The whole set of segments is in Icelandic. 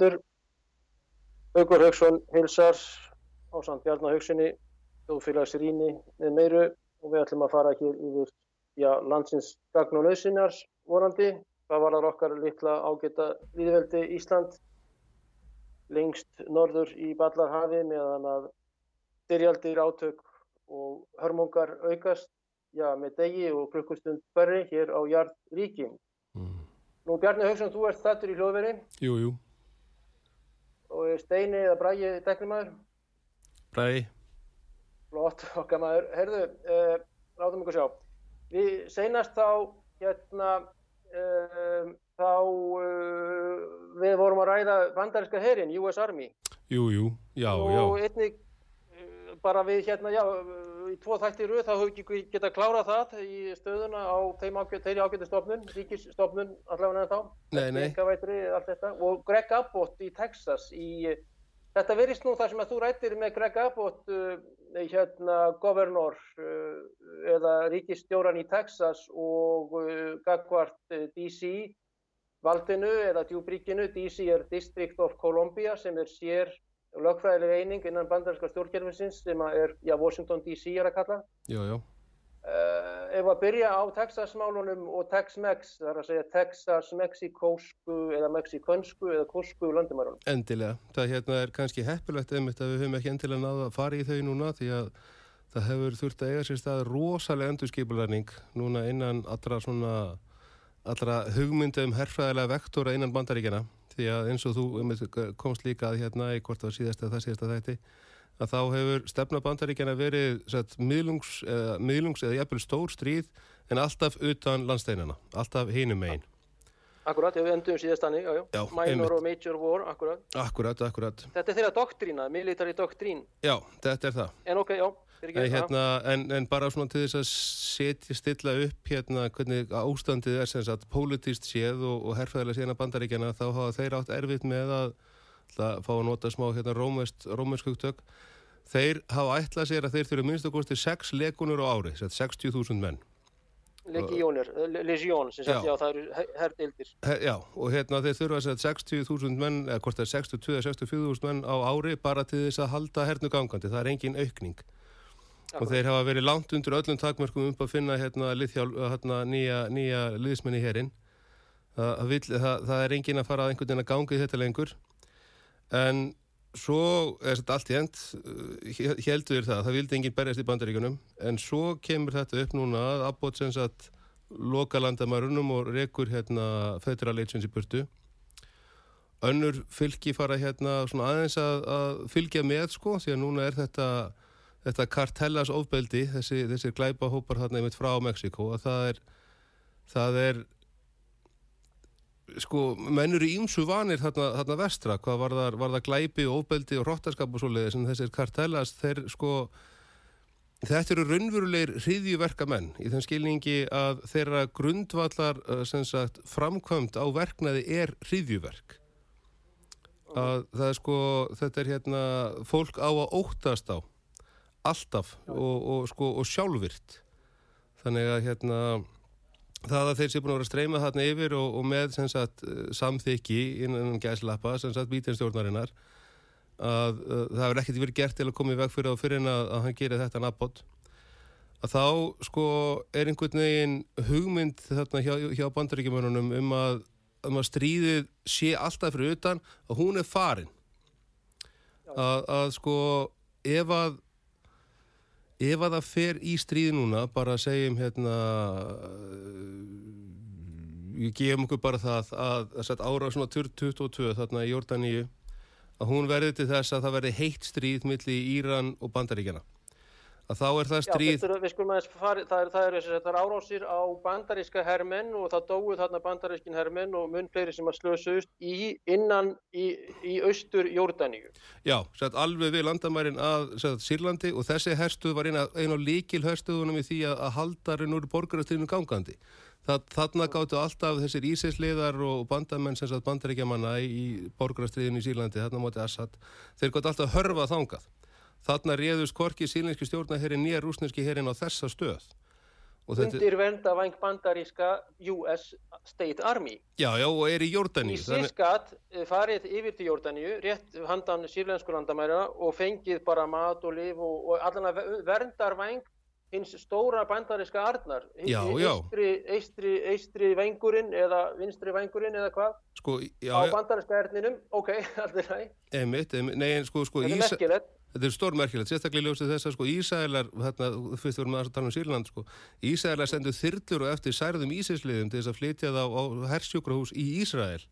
Hlustendur. Haugur Haugsson hilsar á samt Bjarnar Haugsinni, þjóðfélagsrýni með meiru og við ætlum að fara hér yfir já, landsins gagn og nöðsinjar vorandi. Það var þar okkar litla ágæta líðveldi Ísland lengst norður í Ballarhafi meðan að styrjaldir átök og hörmungar aukast já, með degi og klukkustund hverri hér á Jart Ríkin. Nú Bjarni Hauksson, þú ert þattur í hljóðveri Jú, jú, og Steini eða Bræði teknumæður, bræði. flott okkar maður. Herðu, uh, látum ykkur sjá. Við seinast þá, hérna, uh, þá uh, við vorum að ræða bandarinska herin, US Army. Jú, jú, já, og já. einnig uh, bara við hérna, já, í tvo þætti röð þá höfum ekki geta klárað það í stöðuna á þeirri ágættu stofnun, ríkisstofnun allavega en þá. Nei, nei. Þetta. Og Greg Abbott í Texas í, þetta verist nú það sem að þú rættir með Greg Abbott, uh, hérna, governor uh, eða ríkisstjóran í Texas og uh, gagvart uh, DC valdinu eða djúbríkinu, DC er District of Columbia sem er sér lögfræðileg eining innan bandarinska stjórnkerfinsins sem er, já, Washington DC er að kalla. Já, já. Uh, ef að byrja á Texas-málunum og Tex-Mex, það er að segja Texas-Mexikósku eða Mexikonsku eða Kosku landumærunum. Endilega. Það hérna er kannski heppilegt einmitt að við höfum ekki endilega náða að fara í þau núna því að það hefur þurft að eiga sér stað rosalega endurskipularning núna innan allra svona allra hugmynda um herfræðilega vektora innan bandaríkjana því að eins og þú komst líka að hérna í hvort það síðast eða það síðasta þætti að þá hefur stefna bandaríkjana verið satt, miðlungs, eða, miðlungs eða jafnvel stór stríð en alltaf utan landsteinana, alltaf hinum megin. Akkurat, já, við endum síðast þannig, já, já. Já, Minor einmitt. og Major War, akkurat. Akkurat, akkurat. Þetta er þeirra doktrína, military doktrín. Já, þetta er það. En ok, já, ekki hérna, en, en bara svona til þess að setja, stilla upp hérna hvernig ástandið er sem sagt pólitíst séð og, og herfæðilega síðan að bandaríkjana þá hafa þeir átt erfitt með að, að fá að nota smá hérna rómeskuktök. Þeir hafa ætlað sér að þeir þurfa minnst að kosti 6 legunur á ári, sem sagt 60.000 menn. Legionir, le- legion, sem sagt, Já. já, það eru her- herdeildir. He, já, og hérna þeir þurfa sagt 60.000 menn, eða það er 62-64.000 menn á ári bara til þess að halda hernu gangandi, það er engin aukning. Og þeir hafa verið langt undir öllum takmörkum um að finna hérna, liðhjálp, hérna nýja, nýja liðsmenn í herin. Það, vill, það, það er engin að fara að einhvern veginn að ganga í þetta lengur. En svo er þetta allt í end, heldur það, það vildi enginn berjast í bandaríkunum, en svo kemur þetta upp núna að Abbott sem sagt loka landamærunum og rekur hérna Federal Agents í burtu. Önnur fylki fara hérna svona aðeins að, að fylgja með sko, því að núna er þetta þetta kartellas ofbeldi, þessi, þessi glæpahópar þarna einmitt frá Mexiko, að það er, það er, sko, mennur í ímsu vanir þarna, þarna vestra, hvað var það, var það glæpi, ofbeldi og róttaskap og svoleiðis, en þessir kartellas, þeir sko, þetta eru raunverulegir hriðjuverka menn í þeim skilningi að þeirra grundvallar, eh, sagt, framkvæmt á verknaði er hriðjuverk. Að það er sko, þetta er hérna, fólk á að óttast á alltaf og, og, sko, og sjálfvirt þannig að hérna það að þeir sé búin að vera að streyma þarna yfir og, og með sagt eh, samþykki innan gæslappa sem sagt bítinstjórnarinnar að uh, það hefur ekkert verið gert til að koma í veg fyrir þá fyrir en að, að hann gerir þetta nabbót að þá sko er einhvern veginn hugmynd þarna hjá, hjá bandaríkjumönunum um að, um að stríðið sé alltaf fyrir utan að hún er farin. Að, að sko ef að ef að það fer í stríði núna, bara segjum hérna, við gefum okkur bara það að, að ára svona 2022 þarna í Jórdaníu, að hún verði til þess að það verði heitt stríð millir Íran og Bandaríkjana að þá er það stríð... Já, aðeins fara, það er, það er, er árásir á bandaríska hermenn og það dói þarna bandarískin hermenn og mun fleiri sem að slösust í innan í, í austur Jórdaníu. Já, sætt alveg við landamærin að sætt Sýrlandi og þessi herstuð var eina, eina líkil herstuðunum í því að, að haldarinn úr borgarastíðinu gangandi. Það, þarna gáttu alltaf þessir ísinsliðar og bandamenn sem sagt bandaríkjamanna í borgarastríðinu í Sýrlandi, þarna móti Assad, þeir gáttu alltaf hörfa þangað. Þarna réðust korki sílinski stjórnaherrin nýja rúsneski herrin á þessa stöð. Undir vernda vang bandaríska US State Army. Já, já, og er í Jórdaníu. Í sískat þannig... farið yfir til Jórdaníu, rétt handan sírlensku landamæra og fengið bara mat og liv og, og allan að verndar vang hins stóra bandaríska arnar. Já, já. Eistri, eistri, eistri vangurinn eða vinstri vangurinn eða hvað? Sko, já, á bandaríska erninum, ok, alltaf næ. Emitt, emitt, nei, en sko, sko. Þetta er merkilegt. Þetta er stórmerkilegt, sérstaklega ljósið þess að sko Ísælar, hérna, fyrst vorum við að tala um Sýrland sko, Ísælar sendu þyrlur og eftir særðum Ísæsliðum til þess að flytja það á, hersjókrahús í Ísrael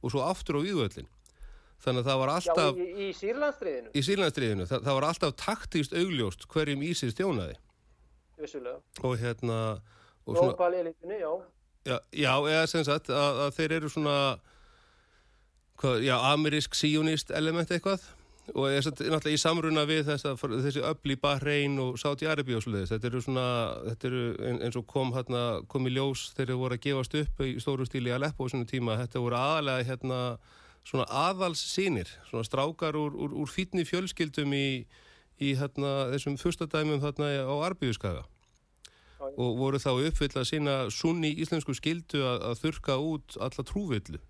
og svo aftur á Víðvöldin. Þannig að það var alltaf... Já, í, í Sýrlandstriðinu? Í Sýrlandstriðinu, það, það var alltaf taktíst augljóst hverjum Ísæs stjónaði. Vissulega. Og hérna... Nópalélitinu, já. Já, já, eða sem sagt að, að þeir eru svona, hvað, já, og er náttúrulega í samruna við þess að, þessi öll í Bahrein og Saudi-Arabi og svolítið, þetta eru svona þetta eru eins og kom hérna kom í ljós þegar þeir voru að gefast upp í stóru stíli að leppa á svona tíma, þetta voru aðalega hérna svona aðals sínir, svona strákar úr, úr, úr fítni fjölskyldum í, í hérna þessum fyrstadæmum þarna á Arbíuskaga og voru þá uppfyll að sína sunni íslensku skildu að, að þurka út alla trúvillu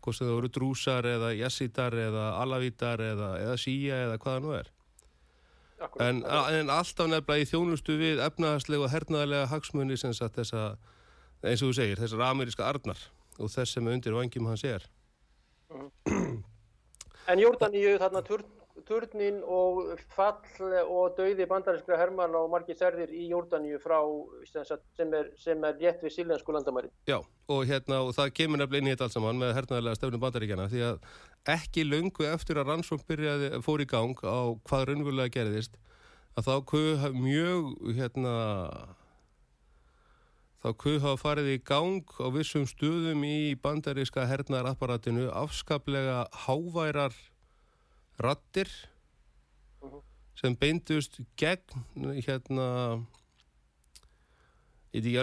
hvort sem það voru drúsar eða jassítar eða alavítar eða, eða síja eða hvaða nú er en, en alltaf nefnilega í þjónustu við efnahagslega og hernaðarlega hagsmunni sem sagt þessa eins og þú segir, þessar ameríska arnar og þess sem undir vangjum hans er. En Jórdaníu þarna turn turnin og fall og dauði bandarinskra herman og margir serðir í Jórdaníu frá sem er, sem er rétt við sílensku landamæri. Já og hérna og það kemur nefnilega inn í þetta alls saman með hernaðarlega stefnum bandaríkjana því að ekki lungu eftir að rannsókn byrjaði fór í gang á hvað raunverulega gerðist að þá kuð mjög hérna þá kuð hafa farið í gang á vissum stöðum í bandaríska hernaðarapparatinu afskaplega háværar rattir uh -huh. sem beindust gegn hérna já,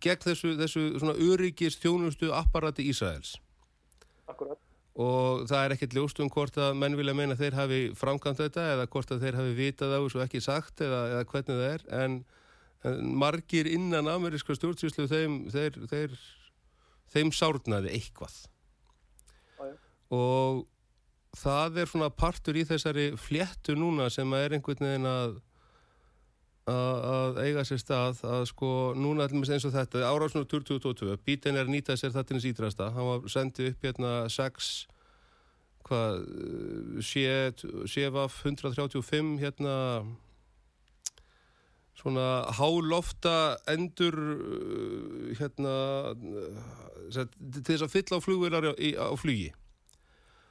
gegn þessu, þessu svona öryggist þjónustu apparati Ísraels. Akkurat og það er ekkert ljóst um hvort að menn vilja meina að þeir hafi framkvæmt þetta eða hvort að þeir hafi vitað á þessu ekki sagt eða, eða hvernig það er. En, en margir innan ameríska stjórnsýslu þeim, þeir, þeir, þeim sárnaði eitthvað. Og það er svona partur í þessari fléttu núna sem er einhvern veginn að að eiga sér stað að sko núna eins og þetta árásnur 2022 Bíten er að nýta sér þetta inn í sítrasta hann var sendið upp hérna 6 hvað séfaf 135 hérna svona hálofta endur hérna til þess að fylla á flugvilar á flugi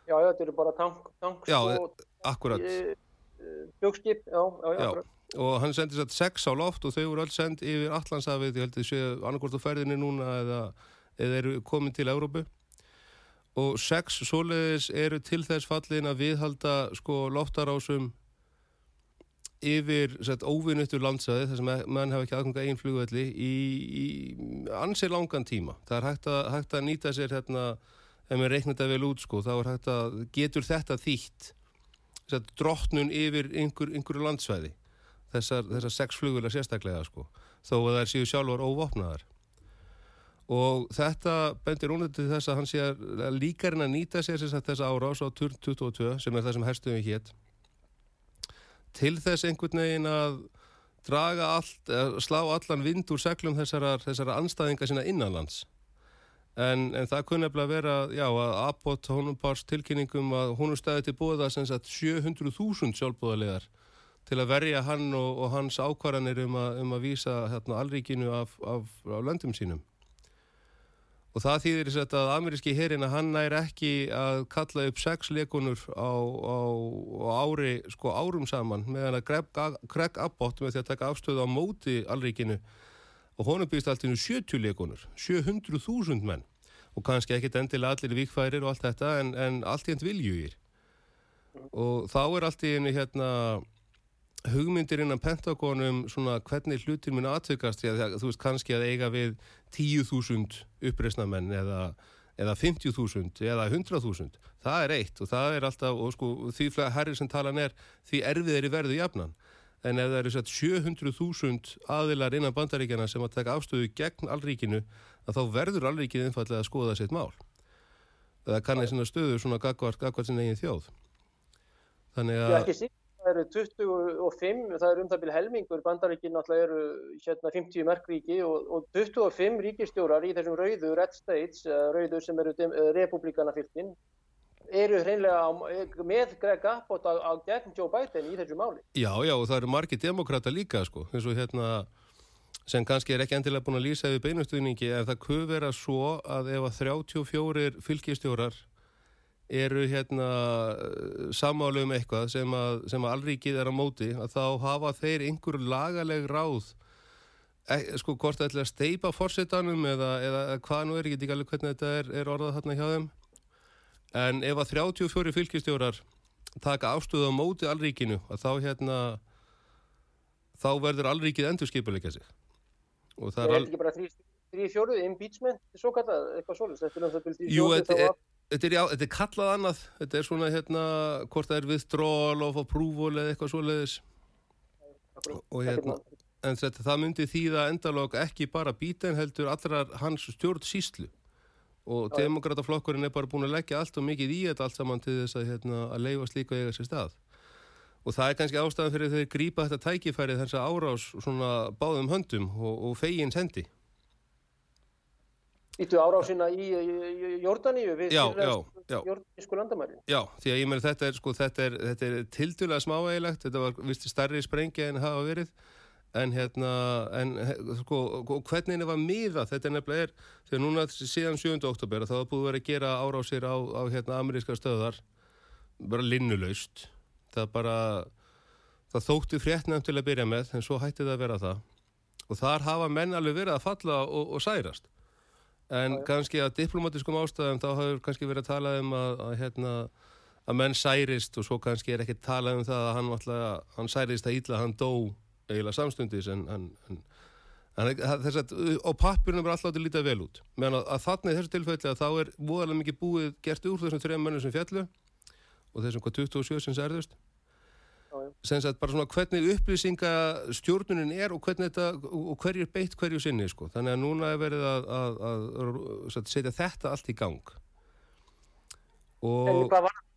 Já, þetta eru bara tank, tanks já, og akkurat. flugskip, já, já, já, já. og hann sendi sér sex á loft og þau voru öll sendt yfir Allandsafið, ég held að séu annarkort á ferðinni núna eða, eða eru komin til Európu og sex svoleiðis eru til þess fallin að viðhalda sko loftarásum yfir óvinnuttur landsæði þar sem mann hafa ekki aðganga einn flugvelli í, í ansið langan tíma. Það er hægt að, hægt að nýta sér hérna ef maður reiknar þetta vel út sko, þá að getur þetta þýtt drottnun yfir einhver, einhverju landsvæði þessar, þessar sex flugulega sérstaklega sko, þó að er síðu sjálfur óvopnaðar. Og þetta bendir ónættið til þess að hann sé að líkarinn að nýta sér þess árás á turn 22 sem er það sem herstuðum hétt til þess einhvern veginn að draga allt, slá allan vind úr seglum þessara, þessara anstæðinga sína innanlands En, en það kunni að vera, já, að Abbott honum bars tilkynningum að honum stæði til bóða sem sagt 700.000 sjálfbóðarlegar til að verja hann og, og hans ákvarðanir um, um að vísa hérna, alríkinu af, af, af löndum sínum. Og það þýðir þess að ameríski herin að hann næri ekki að kalla upp sex leikunur á, á, á ári, sko árum saman meðan að Greg, Abbott með því að taka afstöðu á móti alríkinu og honum býst allt innu 70 leikunur, 700.000 menn. Og kannski ekkit endilega allir vikfærir og allt þetta en, en allt í hend viljugir. Og þá er allt í henni hérna hugmyndir innan Pentagonum svona hvernig hlutir muni aðtökast því að þú veist kannski að eiga við 10.000 uppreysnamenn eða, eða 50.000 eða 100.000 það er eitt og það er alltaf og sko því herri sem talan er því erfið er í verðu jafnan en ef það eru sett 700.000 aðilar innan bandaríkjana sem að taka afstöðu gegn allríkinu þá verður allríkinu einfallega að skoða sitt mál. Það kannir svona stöðu svona gagvart, gagvart sin eigin þjóð. Þannig að það eru 25, það eru um það byrju helmingur, bandaríkinn náttúrulega eru hérna 50 merkríki og, og 25 ríkistjórar í þessum rauðu Red States, rauðu sem eru republikana fylginn, eru hreinlega með Greg Abbott á, á gegn Joe Biden í þessu máli. Já, já, og það eru margi demokrata líka, sko, eins og hérna sem kannski er ekki endilega búin að lýsa við beinustuðningi, en það kuð vera svo að ef að 34 fylgistjórar eru hérna samálu um eitthvað sem að, að allríkið er á móti að þá hafa þeir einhver lagaleg ráð e, sko hvort það ætla að steipa fórsetanum eða, eða hvað nú er, ég get ekki alveg hvernig þetta er, er orðað þarna hjá þeim en ef að 34 fylgistjórar taka ástöðu á móti allríkinu að þá hérna þá verður allríkið endur skipuleika sig. Og það er, all... ekki bara 3-4 impeachment, svo kallað eitthvað svolítið Jú, þetta er Þetta er, já, þetta er kallað annað, þetta er svona hérna, hvort það er withdrawal of approval eða eitthvað svoleiðis. Og hérna, en þetta, það myndi þýða endalók ekki bara býten heldur allrar hans stjórn síslu og demokrataflokkurinn er bara búin að leggja allt og mikið í þetta allt saman til þess að, hérna, að leiðast líka eiga sér stað. Og það er kannski ástæðan fyrir þeir grípa þetta tækifærið þess að árás svona báðum höndum og, og fegins hendi Ítu árásina í, í Jórdaníu við jórdanísku landamæri. Já, því að ég meina þetta er, sko, er, er tildulega smáægilegt, þetta var visti starri sprengja en hafa verið, en hérna, en sko, hvernig það var miða, þetta nefnilega er, þegar núna síðan 7. oktober þá það búið verið að gera árásir á, á hérna ameríska stöðar, bara linnulaust, það bara, það þótti fréttnæmt til að byrja með, en svo hætti það að vera það, og þar hafa menn alveg verið að falla og, og særast. En kannski að diplomatiskum ástæðum þá hafur kannski verið að tala um að, að, hérna, að menn særist og svo kannski er ekki talað um það að hann, alltaf, hann særist að ítla, hann dó eiginlega samstundis en, en, en þess að á pappirunum er alltaf að líta vel út. Meðan að, að þannig í þessu tilfelli að þá er voðalega mikið búið gert úr þessum þrejum mönnum sem fjallu og þessum hvað 27 sem særðust. Sem sagt bara svona hvernig upplýsingastjórnunin er og hvernig þetta og hverju er beitt hverju sinni sko. Þannig að núna er verið að, að, að, setja þetta allt í gang. Og En hvað var það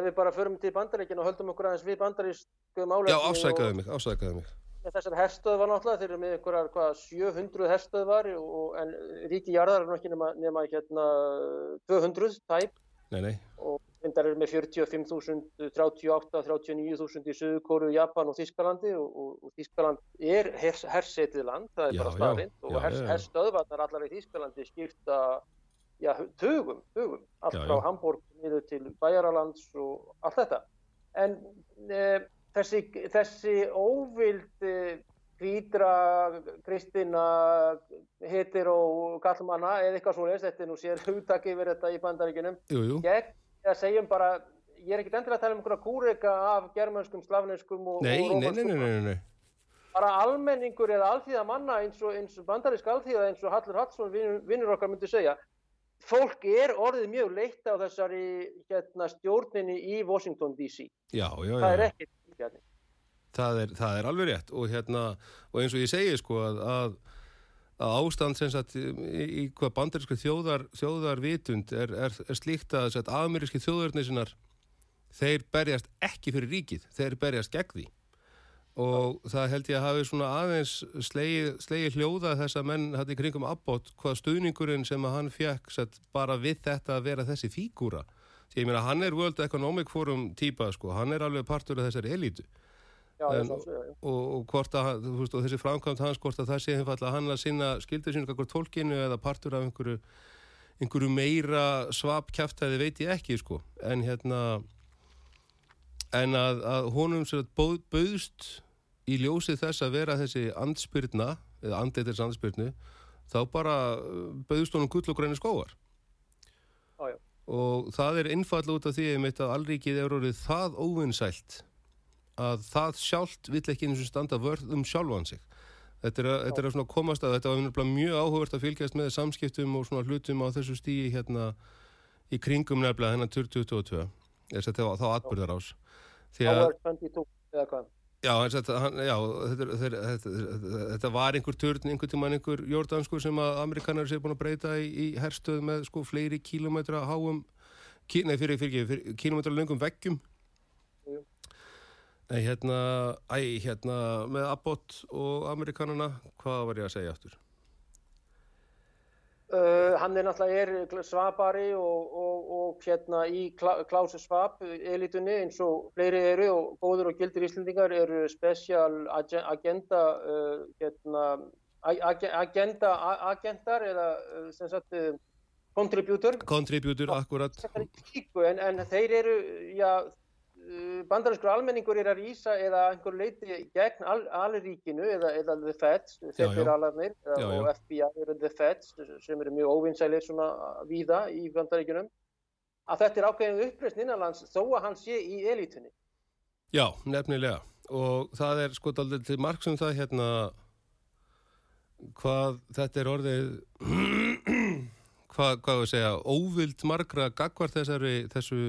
ef við bara förum til bandaríkinu og höldum okkur aðeins við bandarísku málega Já, ásækaðu mig, ásækaðu mig Þessar herstöð var náttúrulega, þeir eru með einhverjar hvað, 700 herstöð var og, en ríki jarðar er náttúrulega nema, nema hérna 200 tæp. Nei, nei. Og Vindar eru með 45.000, 38, 39.000 í Suðukóru, Japan og Þískalandi og, og, og Þískaland er hers, hersetið land, það er já, bara staðrind og hers, herstöðvarnar allar í Þískalandi skýrta já, tugum, tugum, allt já, frá Hamburg niður til Bæjaralands og allt þetta. En e, þessi, þessi óvild e, hvítra, kristina, hetero, kallmanna eða eitthvað svo leiðist, þetta er nú sér hugtakið verið þetta í bandaríkunum, gegn að segjum bara, ég er ekkit endilega að tala um einhverja kúrika af germanskum, slavneskum og, nei, og rómanskum. Nei, nei, nei, nei. Bara almenningur eða alþýða manna eins og, og bandarísk alþýða eins og Hallur Hallsson vinnur okkar myndi segja. Fólk er orðið mjög leitt á þessari hérna, stjórninni í Washington DC. Já, já, já. Það er ekkert. Það er, það er alveg rétt og, hérna, og eins og ég segi sko að, að að ástand sem sagt í, í hvað bandarísku þjóðar, þjóðarvitund er, er, er slíkt að ameríski þjóðarnisinnar þeir berjast ekki fyrir ríkið, þeir berjast gegn því og það held ég að hafi svona aðeins slegi, slegi hljóða þess að menn hætti kringum abbót hvað stuðningurinn sem að hann fekk sagt, bara við þetta að vera þessi fígúra. Því ég meina hann er World Economic Forum típa sko, hann er alveg partur af þessari elitu Já, En- og, og að, veist, og þessi framkvæmt hans hvort að það sé einfallega hann að sinna skildur sínu kakvar tólkinu eða partur af einhverju, einhverju meira svap kjæftæði veit ég ekki sko. En hérna en að, að honum bóð, bauðst í ljósið þess að vera þessi andspyrna eða andleitis andspyrnu þá bara uh, bauðst honum gull og græni skóar já. og það er einfall út af því einmitt að allríkið er orðið það óvinnsælt að það sjálft vill ekki eins og standa vörð um sjálfan sig. Þetta er, að, þetta er að svona komast að þetta var mjög áhugavert að fylgjast með samskiptum og svona hlutum á þessu stíi hérna í kringum nefnilega hennar 2022 þess að þetta var þá atbyrðar ás því að Power 22 eða hvað. Já, þess að, hann, já þetta, var einhver törn, einhver tíman einhver jordansku sem að amerikanar séu búin að breyta í, í herstöð með sko fleiri kílometra háum, kí, nei fyrir, fyrir, fyrir kílometra löngum veggjum. Nei, hérna, æ, hérna, með Abbott og amerikanana, hvað var ég að segja aftur? Uh, hann er náttúrulega svabari og, og, og hérna í Klaus Svab elitunni eins og fleiri eru og góður og gildir íslendingar eru special agen- agenda uh, hérna, ag- ag- agenda agendar eða uh, sem sagt contributor Contributor, akkurat. En, en þeir eru, já, bandarískur almenningur er að rýsa eða einhver leiti gegn al, alríkinu eða, eða the feds, federalarnir Já, og. FBI eru the feds sem eru mjög óvinnsælir svona víða í bandaríkunum, að þetta er ákveðin uppreysn innanlands þó að hann sé í elitunni. Já, nefnilega. Og það er sko daldið til marg sem það hérna hvað þetta er orðið hvað, hvað við segja óvild margra gagvar þessari þessu,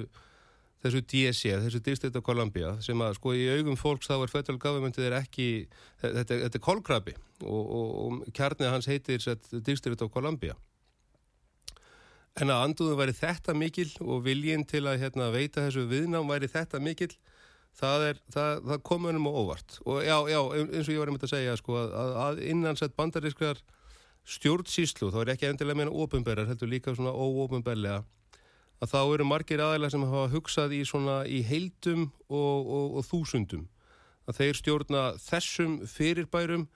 þessu DSC, þessu District of Columbia sem að sko í augum fólks þá er federal governmentið er ekki þetta, þetta er kolkrabi og, og, og kjarnið hans heitir District of Columbia. En að anduðum væri þetta mikil og viljinn til að hérna, veita þessu viðnám væri þetta mikil það, það, það kom önum á óvart. Og já, já, eins og ég var einmitt að segja sko, að, að innansett bandarískrar stjórnsýslu, þá er ekki endilega meina ópenberar, heldur líka svona óópenberlega að þá eru margir aðeinslega sem hafa hugsað í í heildum og, og, og þúsundum. Að þeir stjórna þessum fyrirbærum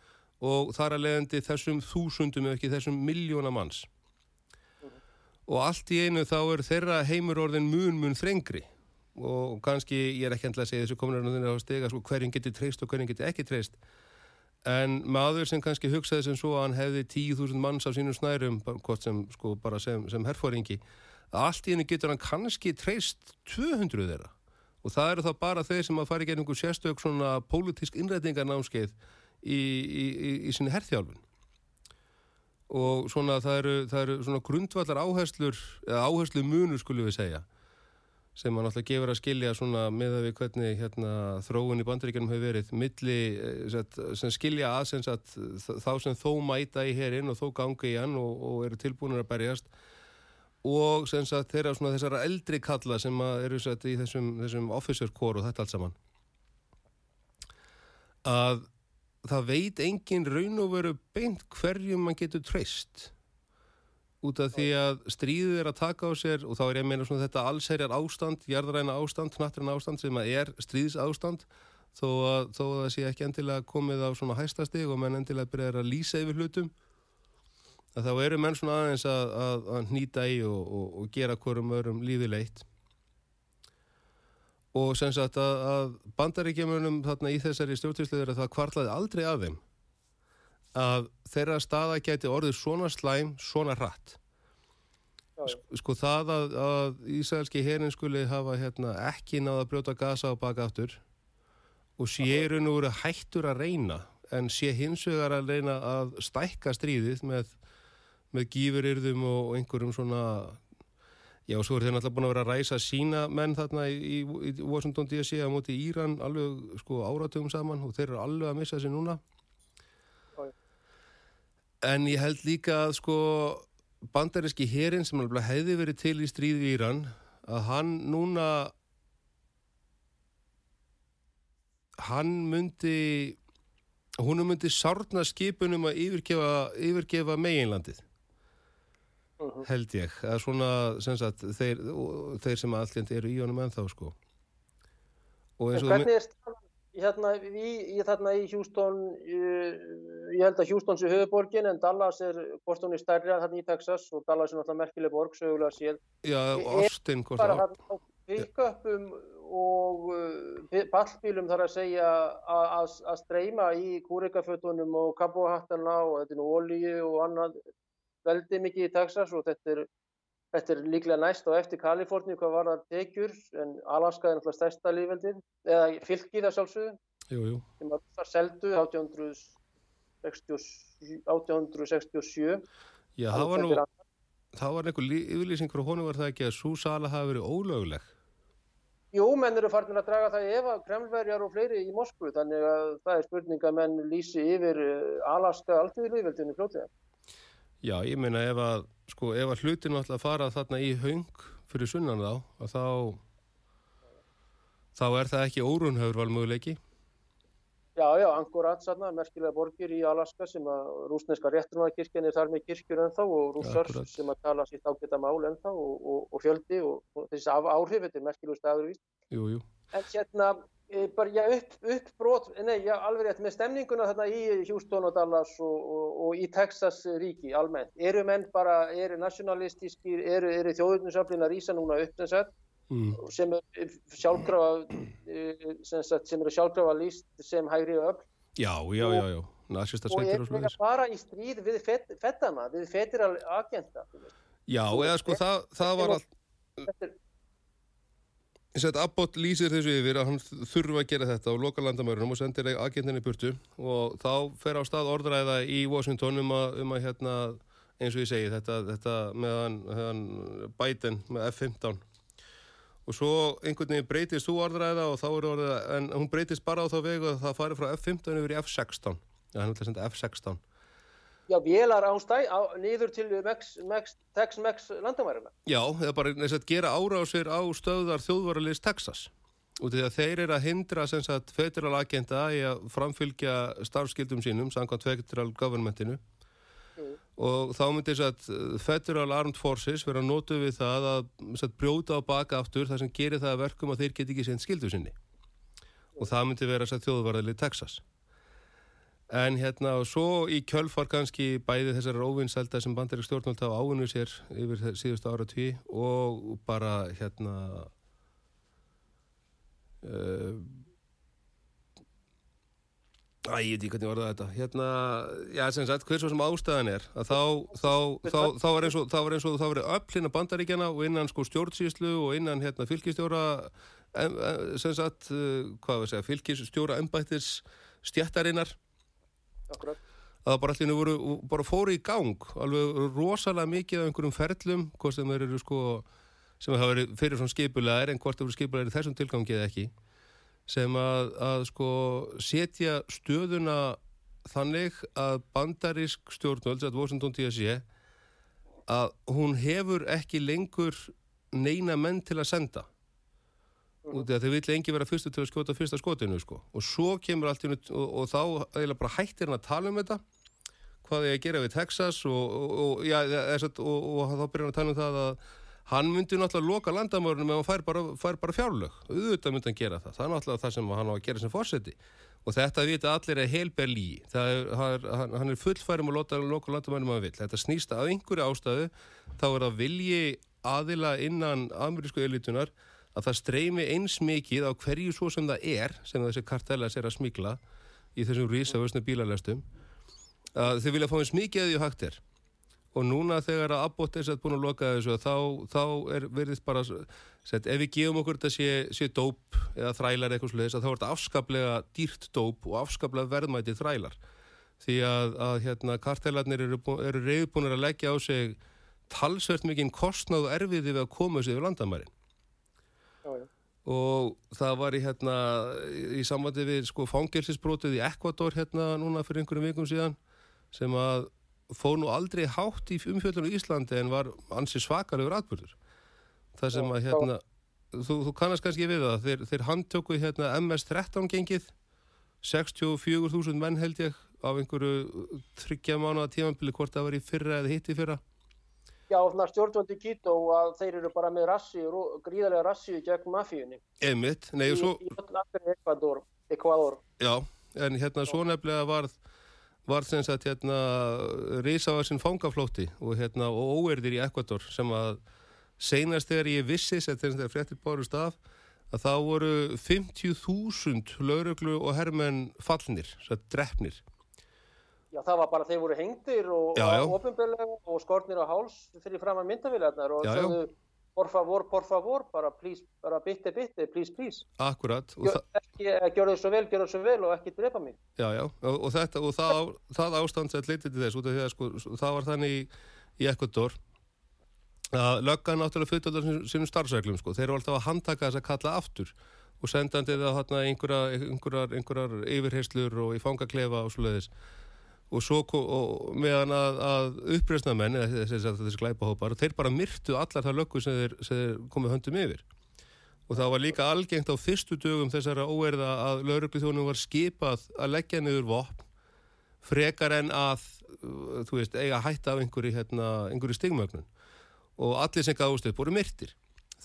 og þar að leiðandi þessum þúsundum eða ekki þessum miljóna manns. Og allt í einu þá er þeirra heimur orðin mun mun þrengri. Og kannski, ég er ekki endla að segja þessu kominarinn á stega, sko, hverjum getur treyst og hverjum getur ekki treyst. En maður sem kannski hugsaði sem svo að hann hefði 10.000 manns á sínum snærum hvort sem, sko, bara sem, sem herfóringi að allt í einu getur hann kannski treyst 200 þeirra. Og það eru þá bara þeir sem að fara í gegnum sérstök svona pólitísk innrætingarnámskeið í, í, í, í sinni herþjálfun. Og svona það eru, það eru svona grundvallar áherslur eða áherslu munur skulum við segja sem hann alltaf gefur að skilja svona með að við hvernig hérna, þróun í bandaríkjunum hefur verið milli eh, sett, sem skilja að sem sagt, þá sem þó mæta í herinn og þó ganga í hann og, og eru tilbúinir að berjast og sagt þeirra svona þessara eldri kalla sem eru sett í þessum, þessum officer core og þetta allt saman. Að það veit engin raun og veru beint hverjum mann getur treyst. Út af því að stríðið er að taka á sér og þá er ég að meina svona þetta allserjar ástand, jarðræna ástand, knattræna ástand sem að er stríðs ástand þó að, þó að það sé ekki endilega komið á svona hæstastig og menn endilega byrjar að lýsa yfir hlutum að þá eru menn svona aðeins að, að, að hnýta í og, og, og gera hverjum örum lífi leitt. Og sem sagt að, að bandaríkjamunum þarna í þessari stjórnstýrslu er að það kvarlaði aldrei að þeim að þeirra staða gæti orðið svona slæm, svona já. sko það að, að Ísraelski herin skuli hafa hérna, ekki náða að brjóta gasa á baka aftur og sé í raun og veru hættur að reyna en sé hins vegar að reyna að stækka stríðið með, með gífurirðum og einhverjum svona já, svo er þeir náttúrulega búin að vera að ræsa sína menn þarna í, í, í Washington DC á móti Íran alveg sko áratugum saman og þeir eru alveg að missa sér núna Já, já. en ég held líka að sko bandaríski herin sem alveg hefði verið til í stríð við Íran að hann núna hann myndi húnum myndi sárna skipunum að yfirgefa, yfirgefa meginlandið Mhm. held ég að svona sem sagt, þeir, þeir sem alltaf eru í honum ennþá sko og En eins og hvernig er staðan hérna í, í, þarna í Houston, ég, held að Houston sé höfuborgin en Dallas er, hún er stærri þarna í Texas og Dallas er náttúrulega merkileg borg, sögulega séð. Já, Austin, hvort það pick-upum og uh, pallbílum þarf að segja að, streyma í kúrikafötunum og kabohattana og er olíu og annað veldi mikið í Texas og þetta er, þetta er líklega næst og eftir Kaliforni hvað var það tekjur en Alaska er náttúrulega stærsta lífveldið eða fylgið það sjálfsögðu. Sem var seldu 1867 Já, það var nú það var einhver yfirlýsing frá honum var það ekki að svo sala hafi verið ólögleg? Jú, menn eru farin að draga það ef að kremlverjar og fleiri í Moskvu þannig að það er spurning að menn lýsi yfir eh, Alaska alltíðlýðveldinu fljótlega. Já, ég meina ef að, sko, ef að hlutinu ætla að fara þarna í haung fyrir sunnan þá, þá þá er það ekki órunhöfur valmöguleiki Já, já, Angorat sannar, merkilega borgir í Alaska sem að rúsneska réttrunarkirkjan er þar með kirkjur ennþá og rússar ja, sem að tala sitt ágæta mál ennþá og, og, og fjöldi og, og þessi áhrif, þetta er merkilega staðurvíst. Jú, jú. En hérna, bara já, upp, uppbrot, nei, já, alveg rétt með stemninguna þarna í Houston og Dallas og í Texas ríki almennt. Eru menn bara, eru nationalistískir, eru, eru þjóðuninsöflin að rýsa núna upp þess að Mm. sem er sjálfkrafa sem, sem eru sjálfkrafa líst sem hægri öll Já, já, já, já. og er líka bara í stríð við fet, fettana, við fetiral agenda Já, eða sko það, það var allt Ég sett Abbott lýsir þessu yfir að hann þurfa að gera þetta á lokalandamörunum og sendir agendinni burtu og þá fer á stað orðræða í Washington um að, um að hérna, eins og ég segi þetta, þetta meðan, meðan Biden með F-15. Og svo einhvern veginn breytist þú orðræða og þá er orðið, en hún breytist bara á þá vegu að það fari frá F15 yfir í F16. Já, hann vil senda F16 Já, vélar á stæ, á, nýður til Tex-Mex landamærarna Já, eða bara neins að gera árásir á stöðar þjóðvaralist Texas. Af því að þeir eru að hindra sagt, federal agenda í að framfylgja starfskildum sínum, samkvæmt federal governmentinu. Og þá myndir þess að Federal Armed Forces vera nótu við það að sagt, brjóta á baka aftur þar sem gerir það verkum að þeir get ekki seint skildu sinni. Og það myndir vera þjóðvarðalið Texas en hérna og svo í kjölfar kannski bæði þessar óvinnselda sem bandarík stjórnvöld hafa ávinnu sér yfir síðustu ára tí og bara hérna uh, Æ, ég veit ekki hvernig var það þetta. Hérna, já, sem sagt, hvers og sem ástæðan er, að þá, þá, þá, þá var eins og það var eins og það var öll innan bandaríkjana og innan sko stjórnsýslu og innan hérna fylgistjóra, sem sagt, uh, hvað var það að segja, fylgistjóra ennbættis stjættarinnar. Akkurat. Það bara allir voru, bara fóru í gang, alveg rosalega mikið af einhverjum ferlum, hvort sem þeir eru sko, sem hafa verið fyrir svona skipulegar en hvort það voru skipulegar í þessum tilgangið ekki sem að, að sko setja stöðuna þannig að bandarísk stjórnvöld, þetta Washington D.C. að hún hefur ekki lengur neina menn til að senda út af því að þau vil lengi vera fyrstu til að skjóta fyrsta skotinu sko. Og svo kemur allt í nút og, og þá eða bara hættir hann að tala um þetta. Hvað ég að gera við Texas og, og, já, og þá byrjar hann að tala um það að hann myndi náttúrulega loka landamörnum ef hann fær bara, fær bara fjárlög. Auðvitað myndi hann gera það, það er náttúrulega það sem hann á að gera sem fórseti og þetta vita allir er heilber lí er, hann, er fullfærum að lota loka landamörnum að vil, þetta snýsta af einhverju ástæðu, þá er það vilji aðila innan amerísku elitunar að það streymi eins mikið á hverju svo sem það er sem þessi kartellas er að smíkla í þessum rísavösnu bílalestum að þau vilja fá eins mikið að því hægt er. Og núna þegar að Abbott er sett búin að loka þessu þá, þá er verið bara sett, ef við gefum okkur þetta sé, sé dóp eða þrælar eitthvað sluðis þá er þetta afskaplega dýrt dóp og afskaplega verðmætið þrælar. Því að, að hérna, kartelarnir eru, eru reyðbúinir að leggja á sig talsvert mikinn kostnáð og erfiði við að koma þessu yfir landamærin já, já. og það var í, hérna, í samvandi við sko, fangilsisbrótið í Ekvator hérna núna fyrir einhverjum vikum síðan sem að fóð nú aldrei hátt í umfjöldunum í Íslandi en var ansi svakalegur atbyrður það sem að hérna þú, þú kannast kannski við það. Þeir, þeir handtöku hérna MS-13 gengið. 64.000 menn held ég af einhverju tryggja mánu að tímanbili hvort það var í fyrra eða hitti fyrra Já, stjórnvöldi Kito að þeir eru bara með rassi, gríðarlega rassi gegn mafíunni. Emmitt, nei og svo í, í Ecuador. Já, en hérna svo nefnilega varð var sem sagt hérna risafarsinn fangaflótti og hérna og óerðir í Ekvator sem að seinast þegar ég vissi þetta er fréttir bárust af að þá voru 50.000 lauruglu og herrmenn fallnir, svo drefnir Já, það var bara þeir voru hengtir og ofinbjörlega og skornir á háls fyrir fram að myndavillarnar og sögðu por favor, por favor, bara please, bara bitti, bitti, please, please. Akkurat. Gjör, ekki, eh, gjör þau svo vel, gjör þau svo vel og ekki drepa mig. Já, já, og, og þetta, og það, það ástand sem litið til þess, út af því að sko, það var þannig í, í Ekvator að lögga náttúrulega fyrir sínum starfsæklum, sko, þeir eru alltaf að handtaka þess að kalla aftur og sendandi það hérna einhverjar yfirheyslur og í fangaklefa og svoleiðis og svo og meðan að, að uppreysna menn, þessi, glæpahópar þeir bara myrtu allar það löggu sem þeir, sem þeir komið höndum yfir. Og það var líka algengt á fyrstu dögum þessara óerða að lauruglu þjónum var skipað að leggja niður vopn frekar en að þú veist, eiga hætta af einhverju, hérna, einhverju stigmögnun. Og allir sem gáðust upp voru myrtir.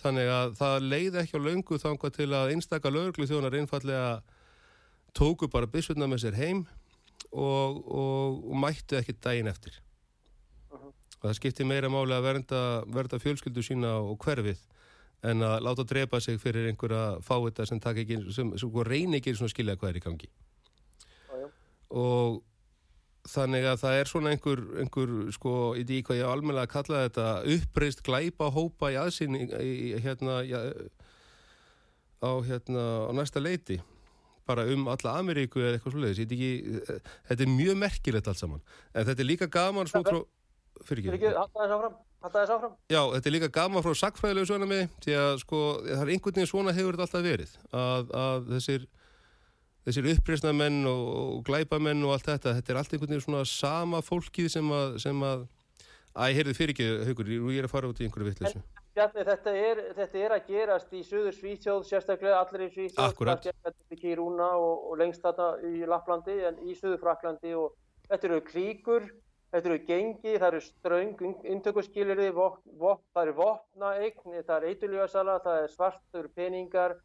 Þannig að það leiði ekki á laungu þangað til að einstakka lauruglu þjónar einfallega tóku bara byssurna með sér heim og, og, og mættu ekki daginn eftir uh -huh. og það skipti meira máli að vernda, vernda fjölskyldu sína og hverfið en að láta drepa sig fyrir einhverja fáita sem, ekki, sem, sem reynir ekki skilja hvað er í gangi uh -huh. og þannig að það er svona einhver, einhver sko, í því hvað ég almenna að kalla þetta uppreist glæpa hópa í aðsynning hérna, ja, á, hérna, á næsta leiti bara um alla Ameríku eða eitthvað slúðis þetta er mjög merkilegt allt saman. En þetta er líka gaman svo frá fyrir ekki, já, þetta er líka gaman frá sakfræðilegu svona með því að sko, það er einhvern veginn svona hefur þetta alltaf verið að, að þessir þessir uppreysnamenn og, og glæpamenn og allt þetta, þetta er allt einhvern veginn svona sama fólkið sem að, sem að Æ, heyrðu fyrir ekki, Haugur, ég er að fara út í einhverju vittleysu. Bjarni, þetta er, þetta er að gerast í söður Svíþjóð, sérstaklega allir í Svíþjóð. Akkurat. Þetta er ekki í Rúna og, og lengst þarna í Lapplandi, en í söður Fraklandi og þetta eru kríkur, þetta eru gengi, það eru ströng, intökurskilirði, það eru vopnaegn, það eru eituljóðsala, það er svartur peningar,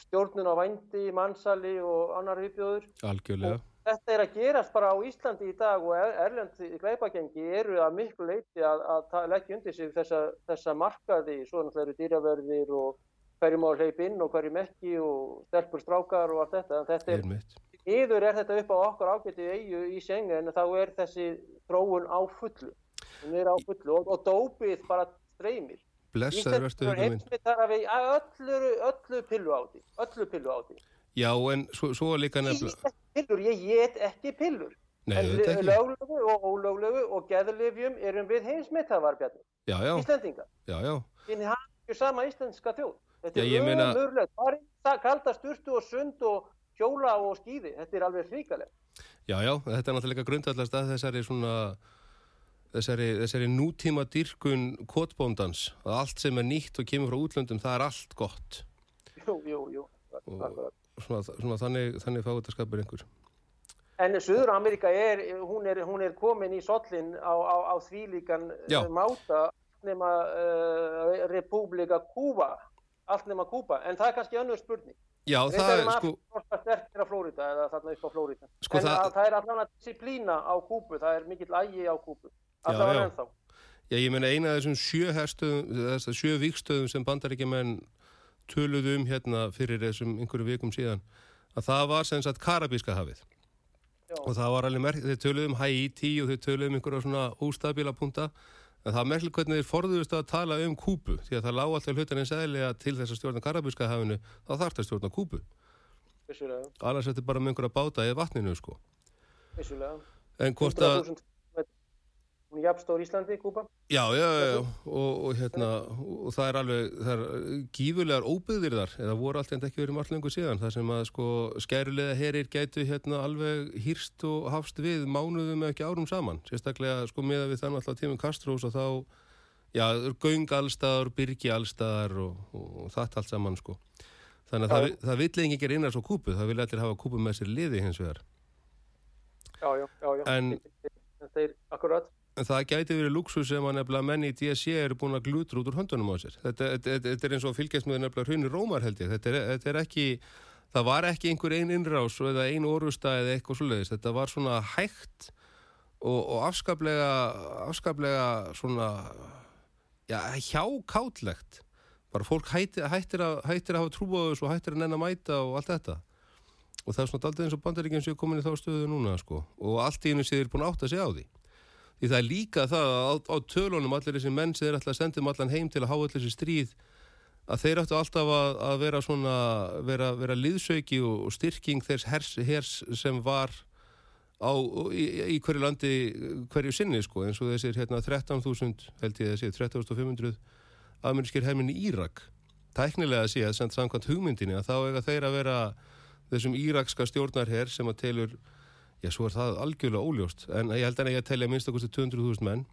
stjórnun á vændi, mannsali og annar viðbjóður. Algjörlega. Og þetta er að gerast bara á Íslandi í dag og Erlend gleipagengi eru að miklu leiti að, að leggja undir sig þessa, þessa markaði, svona það eru dýraverðir og hverju má hleyp inn og hverju mekki og stelpur strákar og allt þetta. Þetta er, yfir er þetta upp á okkur ágætið eigu í sengen en þá er þessi tróun á fullu, á fullu og, og dópið bara streymir. Blessaður verðstu auðvitað minn. Það er öllu, öllu pillu á því, öllu pillu á því. Já, en svo, svo líka nefnilega... Pillur, ég get ekki pillur. Nei, en löglegu og ólöglegu og geðlifjum erum við heimsmittavarbjarnir. Já, já. Íslandinga. Já, já. En það er ju sama íslenska þjóð. Þetta já, er meina... umurlegt. Það er kalda sturtu og sund og hjóla og skýði. Þetta er alveg fríkalegt. Já, já. Þetta er náttúrulega grundallast að þessari svona... Þessari, þessari nútíma dyrkun kotbóndans. Að allt sem er nýtt og kemur frá útlöndum, það er allt gott. Jú, jú, jú. Og svona, svona þannig, þannig fátaskapur einhver. En Suður Amerika er, hún er, hún er komin í sollin á, á, á þvílíkan Já. máta nema uh, Repúblika Kúba, allt nema Kúba, en það er kannski önnur spurning. Já, Reyndar það er sko... sterkir á Flórida eða þarna upp á Flórida. Sko, en það... það, það er allavega disciplína á Kúbu, það er mikill ægi á Kúbu. Allavega ennþá. Já, ég meina eina af þessum sjö herstöðum, sjö vikstöðum sem bandaríkjumenn töluðu um hérna fyrir þessum einhverju vikum síðan að það var sem sagt Karabíska hafið. Já. og það var alveg merk, þeir töluðu um Haiti og þeir töluðu um einhverja svona óstabíla punta. En það merkilegt hvernig þeir forðuðust að tala um Kúbu því að það lág alltaf hlutan eins eðlega til þess að stjórna Karabíska hafinu þá þarf það að stjórna Kúbu. Annars er þetta bara með einhverja báta eða vatninu sko. Vissulega. en hvort að jafnstór Íslandi, Kúpa? Já, já, já, já. Og, og, hérna, og það er alveg, það er gífurlegar óbyggðir þar, eða voru alltaf ekki verið margt lengur síðan, það sem að sko skærulega herir gætu hérna alveg hýrst og hafst við mánuðum ekki árum saman, sérstaklega sko meða við þannig alltaf tímum Kastrós og þá, já, göng allstaðar, byrgi allstaðar og, og það allt saman sko. Þannig að já, það, það vill ekki gera innar svo kúpu, það vil allir hafa kúpu með sér liði hins vegar. Já, já, já, já. En, þetta er akkurat. Það gæti verið luxus sem að nefnilega menni í DSC eru búin að glutra út úr höndunum á sér. Þetta, þetta, þetta er eins og fylgjast með nefnilega hrunni rómar held ég. Þetta er, þetta er ekki, það var ekki einhver ein innrás eða ein orusta eða eitthvað svoleiðis. Þetta var svona hægt og, og afskaplega afskaplega svona já, hjákátlegt. Bara fólk hættir, hættir, að, hættir að hafa trúbóðus og hættir að nenn að mæta og allt þetta. Og það er svona aldrei eins og bandaríkjum sem er komin í þá stöðu núna sko. Og allt í hennu séður búin átt að segja á því því það er líka það að á, á tölunum allir þessi menn sem er alltaf að senda um allan heim til að háa allir þessi stríð að þeir áttu alltaf að, að vera svona vera, vera liðsauki og, og styrking þess hers, hers sem var á, í, í hverju landi hverju sinni sko. Eins og þessir hérna 13.000 held ég sé 13.500 amerískir heiminni Írak. Tæknilega að sé að senda samkvæmt hugmyndinni að þá eiga þeir að vera þessum írakska stjórnarherr sem að telur já svo er það algjörlega óljóst. En ég held en ekki að telja minnst okkur til 200.000 menn.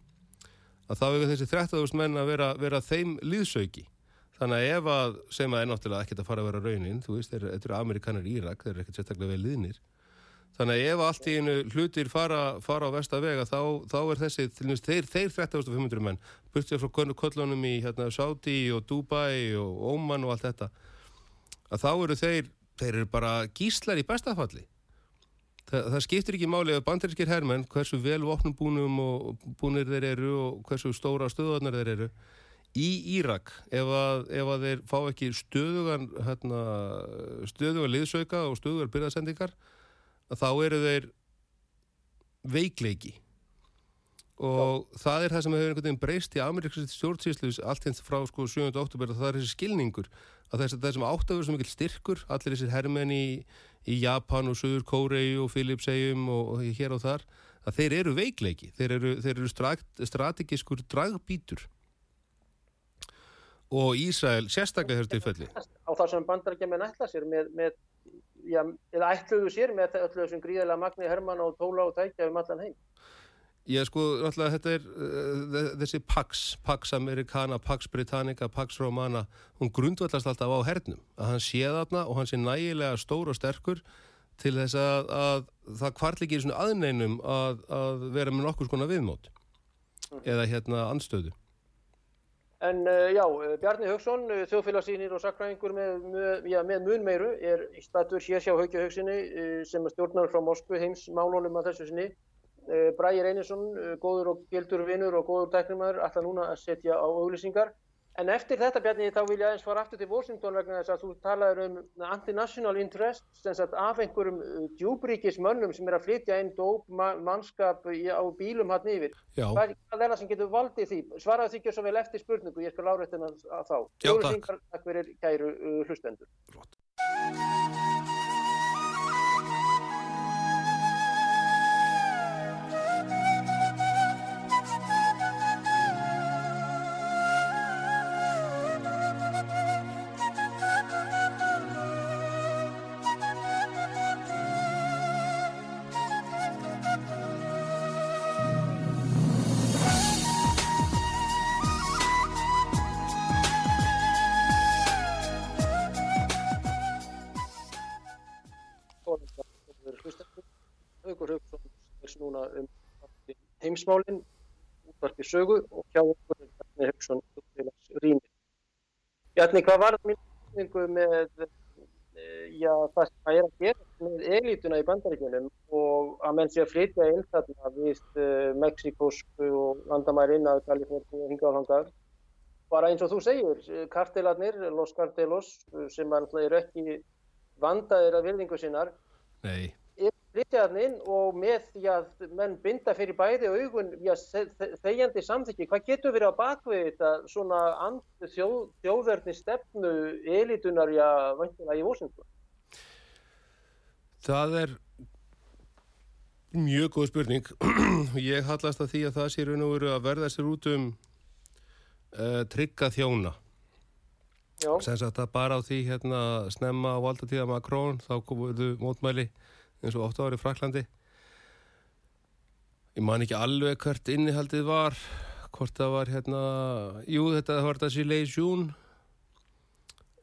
Að þá eiga þessi 30.000 menn að vera, vera þeim liðsauki. Þannig að ef að, sem að er náttúrulega ekkert að fara að vera raunin, þú veist, þetta eru amerikanar í Írak, þeir eru ekkert sérstaklega vel liðnir. Þannig að ef allt í einu hlutir fara, fara á vestavega þá, þá er þessi, þeir, þeir 30.500 menn byrtið frá kollunum í hérna, Saudi og Dubai og Oman og allt þetta að þá eru þeir, þeir eru bara gíslar í bestafalli það, það skiptir ekki máli að bandarískir herrmenn hversu vel vopnum búnum og búnir þeir eru og hversu stóra stöðunar þeir eru í Írak ef að, ef að þeir fá ekki stöðugan hérna, stöðugan liðsauka og stöðugar byrðasendingar þá eru þeir veikleiki og Já. það er það sem hefur einhvern veginn breyst í Ameríkast stjórnsýslu allt hins frá sko 7. oktober og það er þessi skilningur að þess að það sem áttafur sem mikil styrkur allir þessir herrmenn í, í Japan og Suður Kórei og Filipsegjum og, og hér og þar að þeir eru veikleiki, þeir eru, þeir eru strategískur dragbítur og Ísrael sérstaklega þessu tilfelli á það sem bandarækja með nætla sér með, með já, eða ætluðu sér með öllu þessum gríðilega magni herrmann og tóla og tækja um allan heim Já sko, alltaf þetta er uh, þessi Pax, Pax Americana, Pax Britannica, Pax Romana, hún grundvallast alltaf á hernum, að hann sé þarna og hann sé nægilega stór og sterkur til þess að, að það kvartlikir svona aðneinum að, að vera með nokkur skona viðmót mm. eða hérna andstöðu. En uh, já, Bjarni Haugsson, þjóðfélagsýnir og sakræðingur með, með, með mun meiru er í statur hér sjá Haugja Haugsinni sem stjórnar frá Moskvu heims málunum að þessu sinni Eh, Bræði Reynisson, eh, góður og gildur vinnur og góður tæknumæður, alltaf núna að setja á auglýsingar. En eftir þetta Bjarni þá vil ég aðeins fara aftur til Washington vegna þess að þú talaður um anti-national interest, sem sagt af einhverjum eh, djúbríkismönnum sem er að flytja einn dóp mannskap á bílum hann yfir. Já. Hvað er það sem getur valdið því? Svaraðu því ekki svo vel eftir spurningu, ég skal lára þetta að þá. Já, takk. Takk fyrir kæru hlustendur. Flott. Heimsmálinn, útvarpi sögu og hjá okkur Bjarni Hauksson útfélags rými. Bjarni, hvað var það minningu með eh, já, það sem að er að gera með elituna í bandaríkjunum og að menn sé að flytja inn þarna við uh, Mexikosku og landamærin að Kaliforni og hingaðhangar bara eins og þú segir, kartelarnir, Los Cartelos sem er ekki vandaðir að vilningu sinnar Nei flytjaðnin og með því að menn binda fyrir bæði augun þegjandi samþykki, hvað getur verið á bakvið þetta svona þjóð, þjóðverðni stefnu elitunar já, í Washington? Það er mjög góð spurning. Ég hallast að því að það sé raun og veru að verða sér út um uh, trygga þjóna. Sagt að bara á því hérna snemma á valdatíða Makrón þá komuðu mótmæli eins og 8 ári í Fraklandi ég man ekki alveg hvert innihaldið var hvort það var hérna jú þetta var þetta Gilles Jún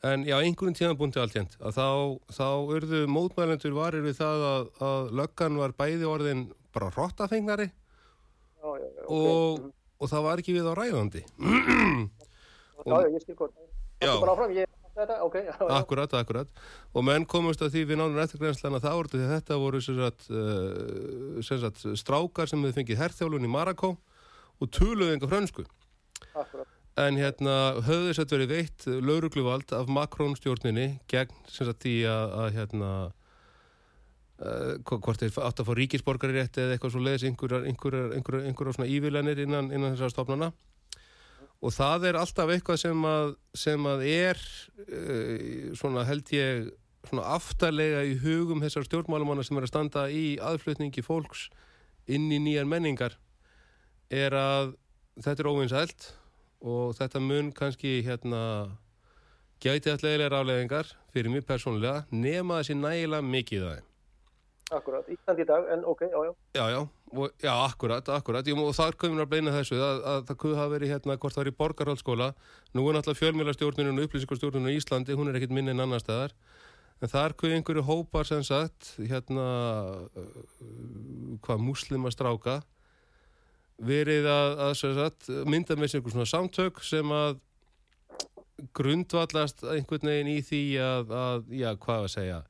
en já einhvern tíma búin til allt hérnt að þá, þá urðu mótmælendur varir við það að, að löggan var bæði orðin bara hrottafengnari okay. og, og það var ekki við á ræðandi. Já, ég skil hvort það er bara áfram, ég þetta, ok. Akkurat, akkurat. Og menn komust að því við nánum eftirgrenslan að það voru því að þetta voru sem sagt, sem sagt, strákar sem hefði fengið herþjálun í Marakó og töluðu enga frönsku. Akkurat. En hérna höfðu þess að verið veitt laurugluvald af Makrón stjórninni gegn sem sagt því að, að hérna uh, hvort þeir átt að fá ríkisborgari rétt eða eitthvað svo leiðis einhverjar, einhverjar, einhverjar, einhverjar svona ívilenir innan, innan þessar stofnana og það er alltaf eitthvað sem að, sem að er uh, svona held ég svona aftarlega í hugum þessar stjórnmálumanna sem er að standa í aðflutningi fólks inn í nýjan menningar er að þetta er óvinsælt og þetta mun kannski hérna gæti alleglega afleðingar fyrir mig persónulega nema þessi nægilega mikið það Akkurat, Ísland í dag, en ok, já, já. Já, já, og, já, akkurat, akkurat. Jú, og þar komum við að beina þessu að, að það kuð hafa verið hérna hvort það er í borgarhaldsskóla. Nú er náttúrulega fjölmjölastjórnunum og upplýsingarstjórnunum í Íslandi, hún er ekkit minni en annar staðar. En þar kuð einhverju hópar sem sagt hérna uh, hvað muslima stráka verið að, að sagt, mynda með sér einhver svona samtök sem að grundvallast einhvern veginn í því að, að já, hvað að segja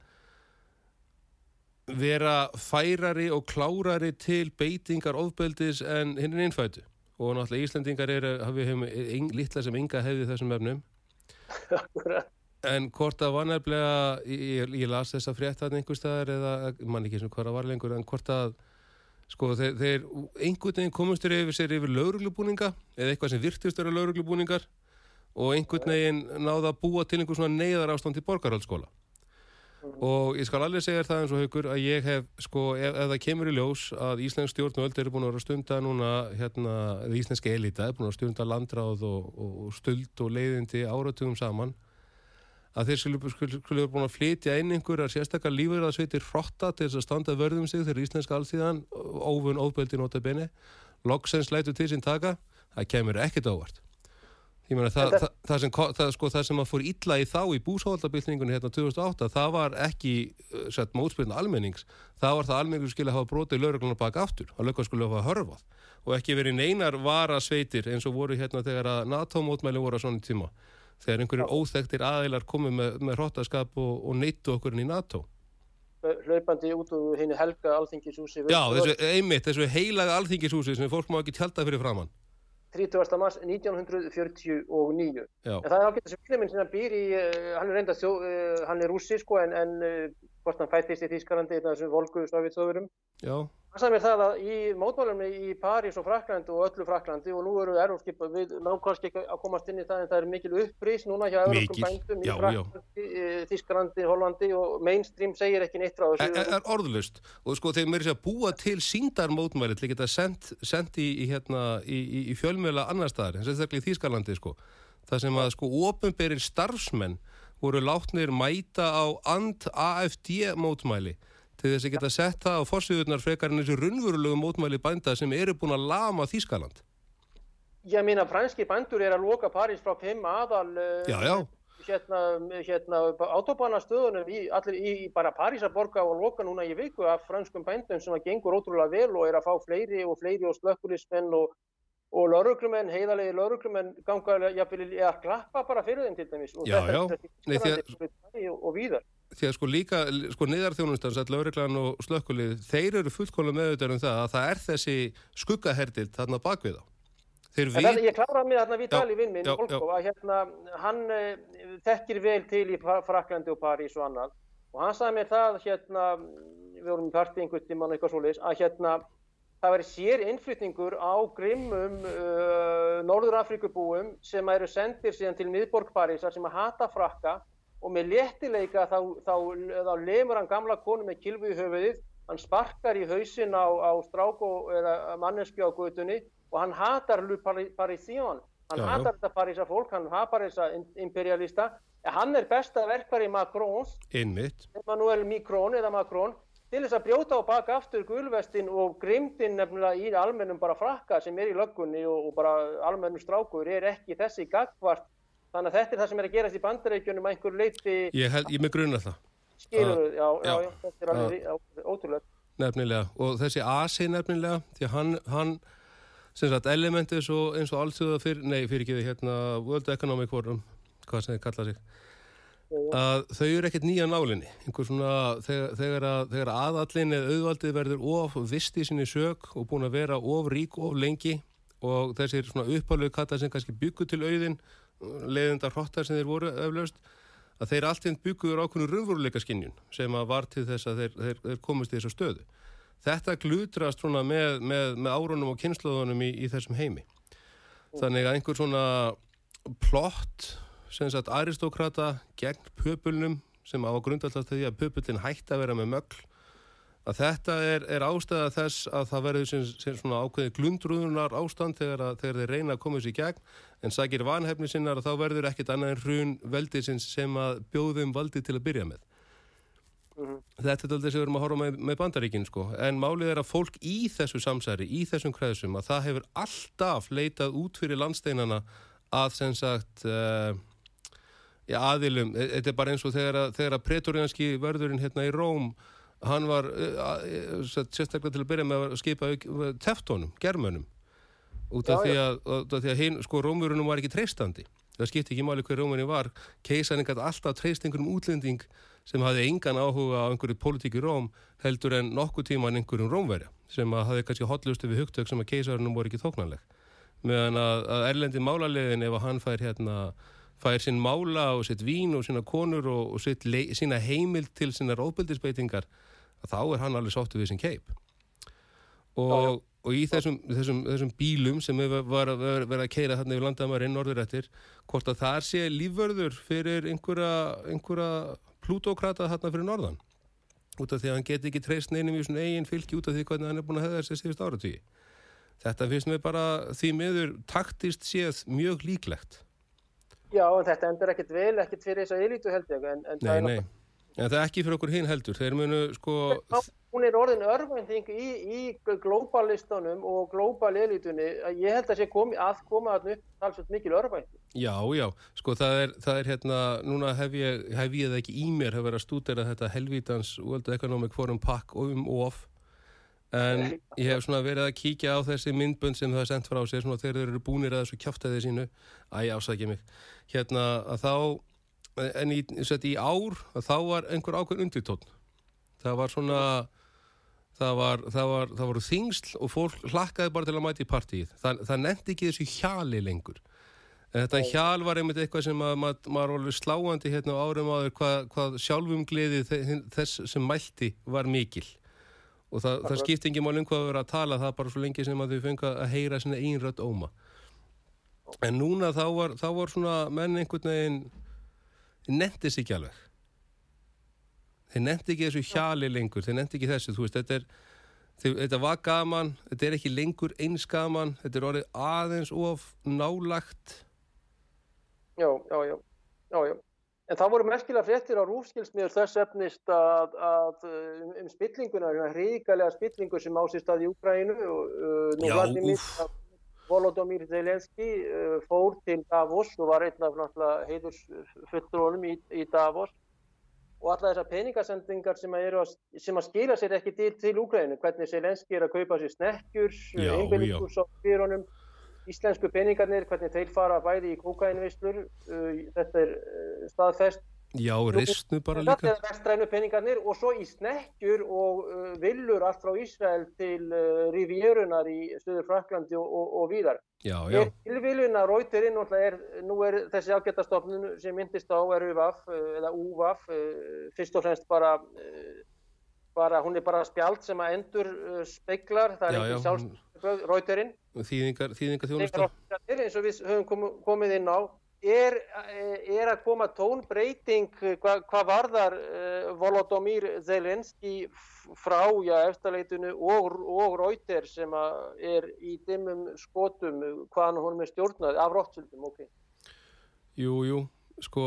vera færari og klárari til beitingar ofbeldis en hinn er innfætu og náttúrulega Íslandingar eru, við hefum litla sem ynga hefði þessum efnum. En hvort að var nefnilega ég, ég las þessa frétt að einhver staðar eða mann ekki sem hvað að var lengur en hvort að sko þeir, þeir einhvern veginn komustur yfir sér yfir lauruglubúninga eða eitthvað sem virtist eru lauruglubúningar og einhvern veginn náða að búa til einhver svona neyðar ástand í borgarhaldsskóla og ég skal alveg segja það eins og haugur að ég hef, sko, ef, ef það kemur í ljós að Íslensk stjórnvöld eru búin að vera að stunda núna, hérna, eða Íslensk elita er búin að stunda landráð og, og stuld og leiðindi áratugum saman að þeir skulle, skulle búin að flytja inn einhverjar sérstakar lífur að sveitir hrotta til þess að standa vörðum sig þegar Íslensk allþíðan, óvun, óbeldi nota bene, loksens lætu til sín taka, það kemur ekkert ávart Ég meina það, það, það, sem, það, sko, það sem að fór illa í þá í búsáhaldabildningunni hérna 2008 það var ekki uh, sett mótspilna almennings, það var það almenningur skilja að hafa brotið lauruglunar baka aftur að lögum skulle hafa hörfað. Og ekki verið neinar vara sveitir eins og voru hérna þegar að NATO-mótmæli voru á svona tíma. Þegar einhverjir óþektir aðeilar komið með, með hróttaskap og, og neittu okkur inn í NATO. Hlaupandi út úr henni helga alþingishúsi Já, þessu einmitt, þessu heilaga alþingishúsi sem fólk má ekki tjálta fyrir framann 30. mars 1949 Já. en það er ágætt þessi fíluminn sem hann býr í uh, hann er reynda þjó, uh, hann er rússi sko en, en uh, hvort hann fættist í Þískalandi í þessum volgu sovjetsöðurum Sagði mér það að í mótmálumni í París og Fraklandi og öllu Fraklandi og nú eru erfskipa við náum kannski ekki að komast inn í það en það er mikil upprís núna hjá európskum bændum í Fraklandi, Þískalandi, Hollandi og mainstream segir ekki neitt frá er, er orðlust og sko þeir meiri sér að búa til síndar mótmæli til að geta sendt, sendt í, í, hérna, í, í, í fjölmjöla annar staðar, eins og þetta er í Þýskalandi sko. Það sem að sko ofinberir starfsmenn voru látnir mæta á and AFD mótmæli til þess að geta sett það á fórsvíðurnar frekar en þessu runnvurulegu mótmæli bænda sem eru búin að lama Þýskaland Ég meina franski bændur er að loka París frá fimm aðal uh, Já, já, hérna, hérna autobanastöðunum í, í, í bara Parísaborga og loka núna í viku af franskum bændum sem að gengur ótrúlega vel og er að fá fleiri og fleiri og slökkulismenn og, og lauruglumenn, heiðalegi lauruglumenn ganga jafnvel eða klappa bara fyrir þeim til dæmis og Já, þetta já. er því og, og víðar. Því að sko líka sko niðarþjónustans, all lauriklan og slökkulið þeir eru fullkóla meðutar um það að það er þessi skuggaherdild þarna bakvið á Þeir En það, ég kláraði mig þarna Vitali vinn minn, Volkov, að hérna, hann uh, þekkir vel til í Fra- Fraklandi og París og annað. Og hann sagði mér það hérna, við vorum í partí einhvern tímann og eitthvað svoleiðis, að hérna það væri sér innflytningur á grimmum uh, Norður-Afrikubúum sem eru sendir síðan til miðborg Parísar sem að hata frakka og með léttileika þá, þá, þá lemur hann gamla konu með kilvu í höfuðið, hann sparkar í hausin á, á strák og, eða manneski á gutunni og hann hatar Parisien, hann Já, hatar þetta Parísa fólk, hann hatar þessa imperialista, hann er besta verkvari Macrons, einmitt. Emmanuel Macron eða Macron, til þess að brjóta á bak aftur gulvestin og grimdin nefnilega í almennum bara frakka sem er í löggunni og, og bara almennum strákur er ekki þessi gagvart, þannig að þetta er það sem er að gerast í bandarækjunum að einhver leiti Ég, held, ég með grunna það. Skilur, já, já, já. þetta er alveg ótrúlega. nefnilega. Og þessi asi nefnilega því að hann, hann sem sagt elementi eins og, eins og allsögða fyrir, nei fyrir ekki hérna World Economic Forum hvað sem þið kalla sig að þau eru ekkert nýja nálinni. Einhver svona þegar, þegar, að, þegar aðallin eða auðvaldið verður of vist í sinni sög og búin að vera of rík of lengi og þessir svona uppálegu kata sem kannski byggur til auðin leiðindar hrottar sem þeir voru öflaust að þeir alltinn byggur ákveðinu raunveruleika skinnjun sem að var til þess að þeir, þeir, þeir komist í þessu stöðu. Þetta glutrast með, með, með árunum og kynnslóðunum í, í þessum heimi. Þannig að einhver svona plott sem sagt aristókrata gegn pöpulnum sem á grundallast því að pöpulin hætti að vera með mögl að þetta er, er ástæða þess að það verður sem, sem svona ákveði glundrúðunar ástand þegar, að, þegar þeir reyna að koma þessi í gegn. En sagir vanhefni sinnar að þá verður ekkit annað en hrun veldisins sem að bjóðum valdi til að byrja með. Mm -hmm. þetta er alltaf sem við erum að horfa með, með bandaríkinu sko. En málið er að fólk í þessu samsæri, í þessum kreðsum að það hefur alltaf leitað út fyrir landsteinana að sem sagt uh, já, aðilum, e, þetta er bara eins og þegar að, að pretorianski vörðurinn hérna í Róm, hann var uh, sérstaklega til að byrja með að skipa teftónum, germönum. Út af því að, að, að hinn, sko, Rómurunum var ekki treystandi. Það skipti ekki máli hver Rómurinn var. Keisanin gæti alltaf treyst einhverjum útlending sem hafði engan áhuga á einhverju politík í Róm heldur en nokkuð tíman einhverjum Rómverja sem hafði kannski hotlustu við hugtök sem að keisarinnum voru ekki þóknanleg. Meðan að erlendi málarlegin ef að hann fær hérna fær sinn mála og sitt vín og sína konur og, og sitt sína heimil til sína róðbildisbeitingar þá er hann alveg sóttu við sinn keip. Og, og í þessum, þessum, þessum bílum sem við varum að að keira þarna yfir landamarinn norðurættir hvort að það sé lífvörður fyrir einhverja, einhverja plútókrata þarna fyrir norðan. Út af því að hann geti ekki treyst neinum í svona eigin fylki út af því hvernig hann er búin að hefða þessi síðust áratvíi þetta finnst mér bara því miður taktist séð mjög líklegt. Já, en þetta endur ekkert vel, ekkert fyrir þess að elítu held ég. En, en nei, nei, en það er ekki fyrir okkur hinn heldur. Þeir munu sko... Hún er orðin örfending í, í glóballistunum og glóbal elítunni. Ég held að sé komi, að koma að upp talsveit mikil örfending. Já, já, sko það er, það er hérna, núna hef ég, hef ég það ekki í mér, hef verið að stúdera þetta helvítans World Economic Forum pakk um og of en ég hef svona verið að kíkja á þessi myndbund sem það er sendt frá sér svona þegar þeir eru búinir að þessu kjáftæði sínu æg ásækja mig hérna að þá en í, í ár þá var einhver ákveð undirtón það var svona það var, það var, það voru þingsl og fólk hlakkaði bara til að mæti í partíið. Það, það nefndi ekki þessu hjali lengur. En þetta hjal var einmitt eitthvað sem að, maður var alveg sláandi hérna á árum áður hvað, hvað sjálfum gleði þess sem mælti var mikil. Og það, það skipti ekki mál um hvað að vera að tala það bara svo lengi sem að þau fengi að heyra svona einrödd óma. En núna þá var, þá var svona menn einhvern veginn nefndis ekki alveg. Þeir nefndi ekki þessu hjali lengur þeir nefndi ekki þessu, þú veist, þetta er þetta var gaman, þetta er ekki lengur eins gaman, þetta er orðið aðeins of nálagt Já, já, já, já, já. En það voru merkilega fréttir á rúfskilsmiður þess efnist að, að um, um spillinguna, hríkalega spillingu sem ásist að í Úkrænu og uh, nú Vladimir Volodymyr Zelenski uh, fór til Davos og var einn af heiðursfulltrónum í, í Davos og alla þessar peningasendingar sem að, að, sem að skila sér ekki til, til Úkrænu, hvernig Zelenski er að kaupa sér snekkjur, fyrirhónum íslensku peningarnir, hvernig þeir fara bæði í kókainvislur, uh, þetta er uh, staðfest. Já, ristnu bara líka. Þetta er vestrænu peningarnir og svo í snekkjur og uh, villur allt frá Ísrael til uh, Rivierunar í Suður Fraklandi og, og, og víðar. Já, já. Tilvíluna Rauterinn, nú er þessi ágættastofnun sem myndist á er UVAF uh, eða UVAF, uh, fyrst og fremst bara bara, hún er bara spjald sem að endur uh, speiklar, það er já, ekki sjálfstöð Rauterinn þýðingar, þýðingar þjónusta eins og við höfum kom, komið inn á er, er að koma tónbreyting hvað hva varðar uh, Volodymyr Zelenski frá já, eftirleitinu og, og Rauter sem er í dimmum skotum hvaðan hún er stjórnað af róttsöldum, ok. Jú, jú, sko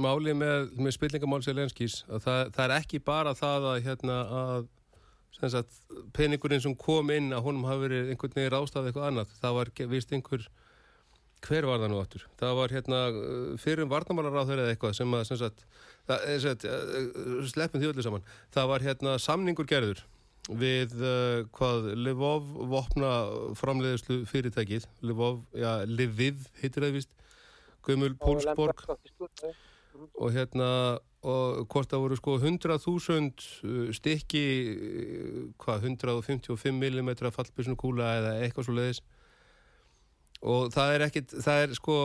málið með, með spillingamál Selenskís að það, það er ekki bara það að, hérna, að peningurinn sem kom inn að honum hafi verið einhvern veginn rástað eitthvað annað. Það var vist einhver hver var það nú áttur? Það var hérna fyrir varnamálar á þeirra eitthvað sem að sem sagt, það, sagt, sleppum því öllu saman. Það var hérna samningur gerður við uh, hvað Livov vopna framleiðislu fyrirtækið. Livov, já, Liviv heitir það vist Guðmul Pólsborg og hérna og hvort það voru sko 100.000 stykki hvað 155 mm fallbísnu kúla eða eitthvað svo leiðis og það er ekkit það er sko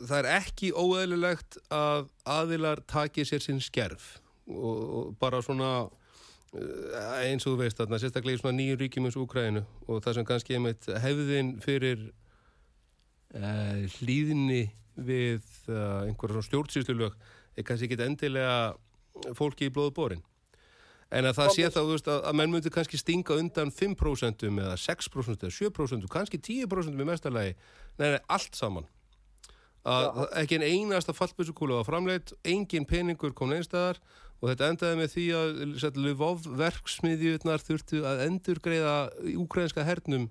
það er ekki óeðlilegt að aðilar taki sér sinn skerf. Og, og bara svona eh, eins og þú veist þarna, sérstaklega í svona nýjum ríkjum eins og Úkræðinu og það sem kannski einmitt hefðin fyrir uh, hlýðinni við uh, einhverja svona stjórnsýslulög er kannski ekki endilega fólki í blóðu borin en að það sé þá veist, að, að menn myndi kannski stinga undan 5% eða 6% eða 7% kannski 10% með mestarlegi nei, nei, allt saman. Að ja. ekki en einasta fallbísukúla var framleitt, engin peningur kom einstæðar og þetta endaði með því að Lvov verksmiðjurnar þurftu að endur greiða úkrænska hernum.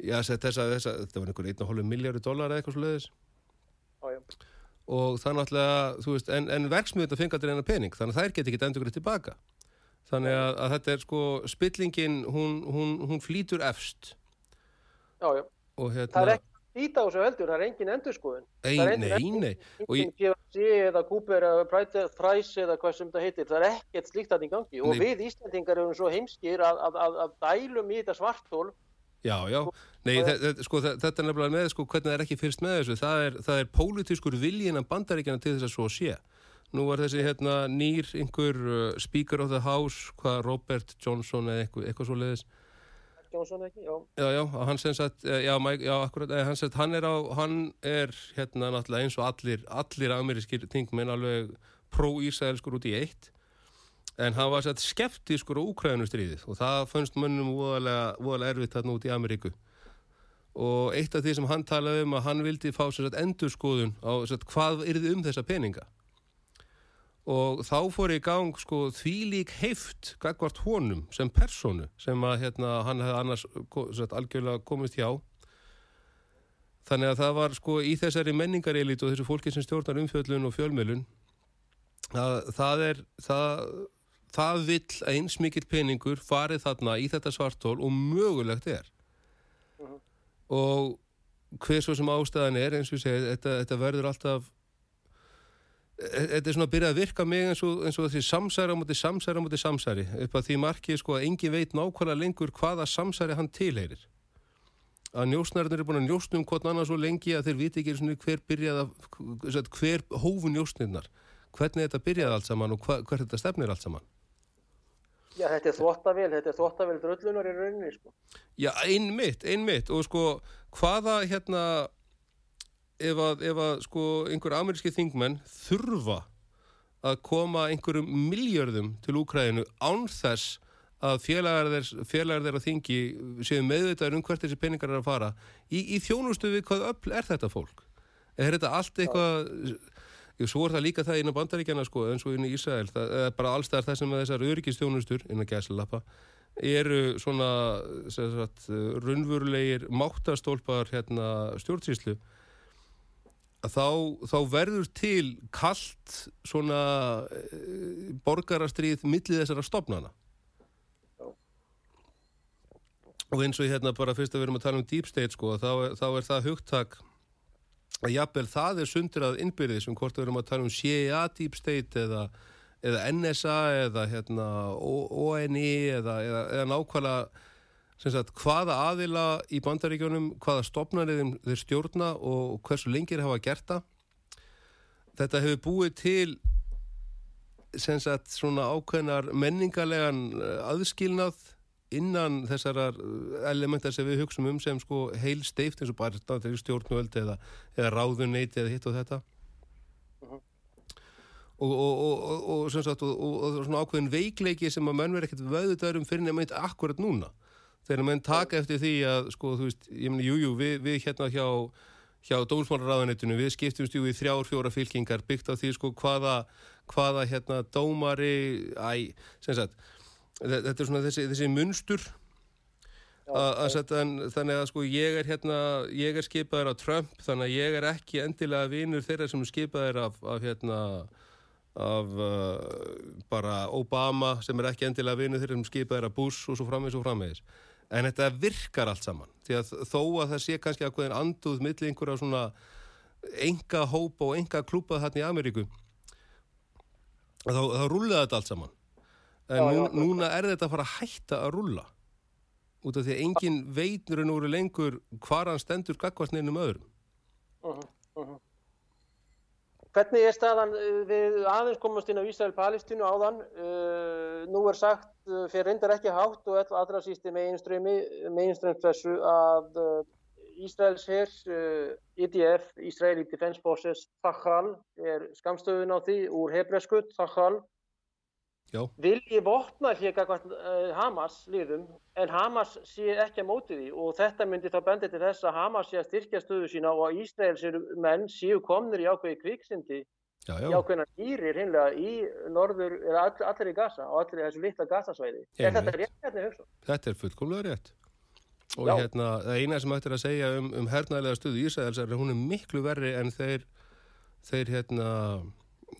Já, þessa, þessa, þetta var einhver 1,5 miljáru dólar eða eitthvað sluðis og það náttúrulega, þú veist, en, en verksmiðurnar fengi aldrei eina pening, þannig að þær geti ekki endur greið tilbaka þannig að, að þetta er sko, spillingin hún, hún, hún flýtur efst Já, já, hérna, það er ekki Íta á þessu heldur, það er engin endurskoðun. Nei, nei, nei. Engin PFC eða Cooper eða Price eða hvað sem það heitir, það er ekkert slíkt að í gangi. Og nei. við Íslandingar erum svo heimskir að, að, að, að dælum í þetta svartól. Já, já. Nei, sko, þetta er nefnilega með, sko, hvernig það er ekki fyrst með þessu. Það er, það er pólitískur viljin að bandaríkjana til þess að svo sé. Nú var þessi hérna nýr einhver uh, Speaker of the House, hvað Robert Johnson eða eitthvað, eitthvað svo leiðis Jónsson ekki, já. Já, já, hann sem sagt, eh, já, Mike, já, akkurat, eh, hann sem sagt, hann er á, hann er hérna náttúrulega eins og allir, allir amerískir tingmenn alveg pró-ísæðelskur út í eitt, en hann var sett skeptískur á Úkrænustriðið og það fannst mönnum óalega erfitt hérna út í Ameríku. Og eitt af því sem hann talaði um að hann vildi fá sér endur skoðun á sagt, hvað þið um þessa peninga. Og þá fór í gang sko, því lík heift gagvart honum sem personu sem að hérna, hann hefði annars satt, algjörlega komist hjá. Þannig að það var sko í þessari menningarelít og þessu fólki sem stjórnar umfjöldun og fjölmjölun að það er það, það vill eins mikill peningur farið þarna í þetta svartól og mögulegt er uh mhm. -huh. og hver svo sem ástæðan er eins og ég segi, þetta, þetta verður alltaf þetta er svona að byrja að virka mig eins og, eins og þessi samsæri á móti samsæri á móti samsæri upp að því markið sko að engin veit nákvæmlega lengur hvaða samsæri hann tilheyrir að njósnarnir er búin að njósnum hvort annars svo lengi að þeir viti ekki hver byrjaði að hver hófu njósnirnar hvernig þetta byrjaði allt saman og hva, hver þetta stefnir allt saman Já, þetta er þóttavél, þetta er þóttavél dröllunar í rauninni sko. Já, einmitt, einmitt. Og sko hvaða hérna ef að, ef að sko einhver ameríski þingmenn þurfa að koma einhverjum miljörðum til Úkræðinu án þess að félagar þeirra þingi séu meðvitaður um hvert þessi peningar er að fara í, í þjónustu við hvað öll er þetta fólk? Er þetta allt eitthvað Jú, svo er það líka það innan bandaríkjana sko, eins og inn í Ísrael, það er bara allstæðar það sem þessar öryggistjónustur innan gæslappa eru svona sagt, runvurulegir máttastólpar hérna, stjórnsýslu þá, þá verður til kallt svona e, borgarastrið millið þessara stopnana og eins og hérna bara fyrst að við erum að tala um deep state sko þá, þá er það hugtak að jafnvel það er sundrað innbyrðis um hvort við erum að tala um CIA deep state eða, eða NSA eða hérna ONI eða, eða, eða nákvæmlega Sagt, hvaða aðila í bandaríkjónum, hvaða stopnarið þeir stjórna og hversu lengir hafa gert það. Þetta hefur búið til sagt, svona ákveðnar menningarlegan eh, aðskilnað innan þessara eh, elementar sem við hugsaum um sem sko heil steift eins og bara stjórnvöld eða, eða ráðunneiti eða hitt og þetta. Uh -huh. Og, og, og, og svona ákveðin veikleiki sem að mönn verið ekkert vöðudarum fyrir nefnit akkurat núna þegar menn taka eftir því að sko þú veist, ég meni, jújú, við, við hérna hjá hjá dómsmálaráðanettinu, við skiptumst í þrjár, fjóra fylkingar byggt á því sko hvaða, hvaða hérna dómari, æ, sem sagt þetta er svona þessi, þessi munstur að setja þannig að sko ég er hérna ég er skipaður af Trump þannig að ég er ekki endilega vinur þeirra sem er skipaður af, af hérna af uh, bara Obama sem er ekki endilega vinur þeirra sem skipaður af Bush og svo framvegis og framvegis. En þetta virkar allt saman því að þó að það sé kannski að hvernig anduð millir einhverja svona enga hópa og enga klúpa þarna í Ameríku þá, þá rúlaði þetta allt saman en nú, núna er þetta að fara að hætta að rúlla út af því að engin veitur en úr lengur hvar hann stendur gagvast neinum öðrum Mhm, mhm. Hvernig er staðan uh, við aðeins komast inn á Ísrael-Palestínu áðan? Uh, nú er sagt, uh, fyrir reyndar ekki hátt og all- allra sísti meginströmi, meginströmspressu að uh, Ísraels hér, uh, IDF, Israeli Defense Forces, Thachal, er skamstöðun á því úr hebresku, Thachal, Já, vilji vopna hér uh, Hamas liðum en Hamas sé ekki að móti því og þetta myndi þá bendi til þess að Hamas sé að styrkja stöðu sína og að Ísraelsir menn séu komnir í ákveði kviksindi já, í já, ákveðina dýrir hinnlega í norður, eða all, allir í Gaza og allir í þessu litla Gaza-svæði. Er þetta rétt hérna hugsa? þetta er fullkomlega rétt og Já. hérna, það eina sem hægt er að segja um, um hernaðilega stöðu Ísraels er að hún er miklu verri en þeir þeir hérna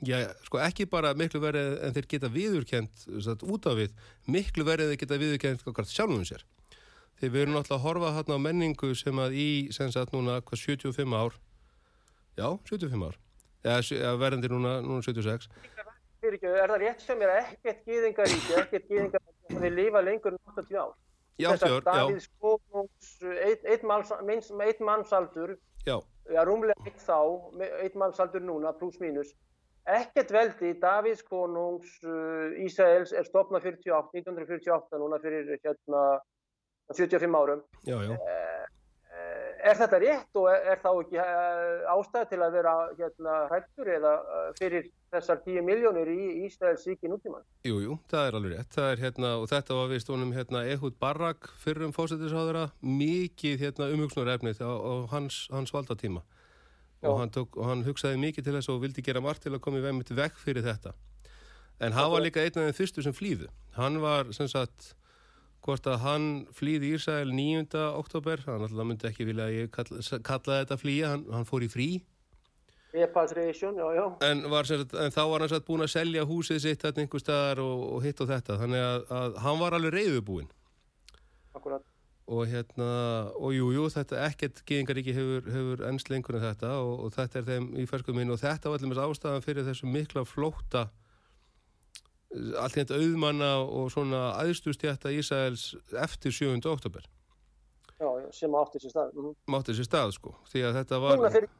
já, sko ekki bara miklu verri en þeir geta viðurkent satt, út af við, miklu verri en þeir geta viðurkent okkar sjálfum sér. Þegar við erum náttúrulega að horfa hérna á menningu sem að í, sem sagt núna, hvað 75 ár? Já, 75 ár. Eða, verðandi núna, núna 76 Fyrir ekki, er það rétt sem er ekkert gýðingaríki, ekkert gýðingaríki að við lifa lengur en 80 ár? já, fjör, já, Davíð Skónungs, eitt, eitt, manns, eitt mannsaldur já, ja, rúmlega eitt þá, eitt mannsaldur núna, pluss mínus. Ekkert veldi, Davíðs konungs uh, Ísraels er stopnað 48, 1948 núna fyrir hérna 75 árum. já, já Eh, Er þetta rétt og er, þá ekki uh, ástæð til að vera hérna hrættur eða fyrir þessar 10 miljónir í Ísraels ríki nútíman? Jú, jú, það er alveg rétt. Er hérna, og þetta var vist honum hérna Ehud Barak fyrrum fósættisháðara, mikið hérna umhugsunarefnið á, á hans, hans valdatíma. Og hann, tók, og hann hugsaði mikið til þess og vildi gera margt til að koma í mitt vekk fyrir þetta. En hann var líka einn af þeim fyrstu sem flýðu. Hann var, sem sagt, hvort að hann flýði Ísrael 9. oktober, hann alltaf myndi ekki vilja að ég kalla, kalla þetta flýja, hann, hann fór í frí. Repatriation, já, já. En, sagt, en þá var hann satt búin að selja húsið sitt þarna einhver staðar og, og hitt og þetta þannig að, að hann var alveg reyðubúinn Akkurat. Og hérna, og jú, jú, þetta ekkert geðingaríki hefur, hefur ennst lengur en þetta og, og þetta er þeim í ferskum minn og þetta var allir með ástæðan fyrir þessu mikla flótta allt hérna auðmanna og svona aðstústjætta Ísæls eftir 7. oktober Já, sem átti sér stað. Mm. mátti sér stað sko, því að þetta var fyrir,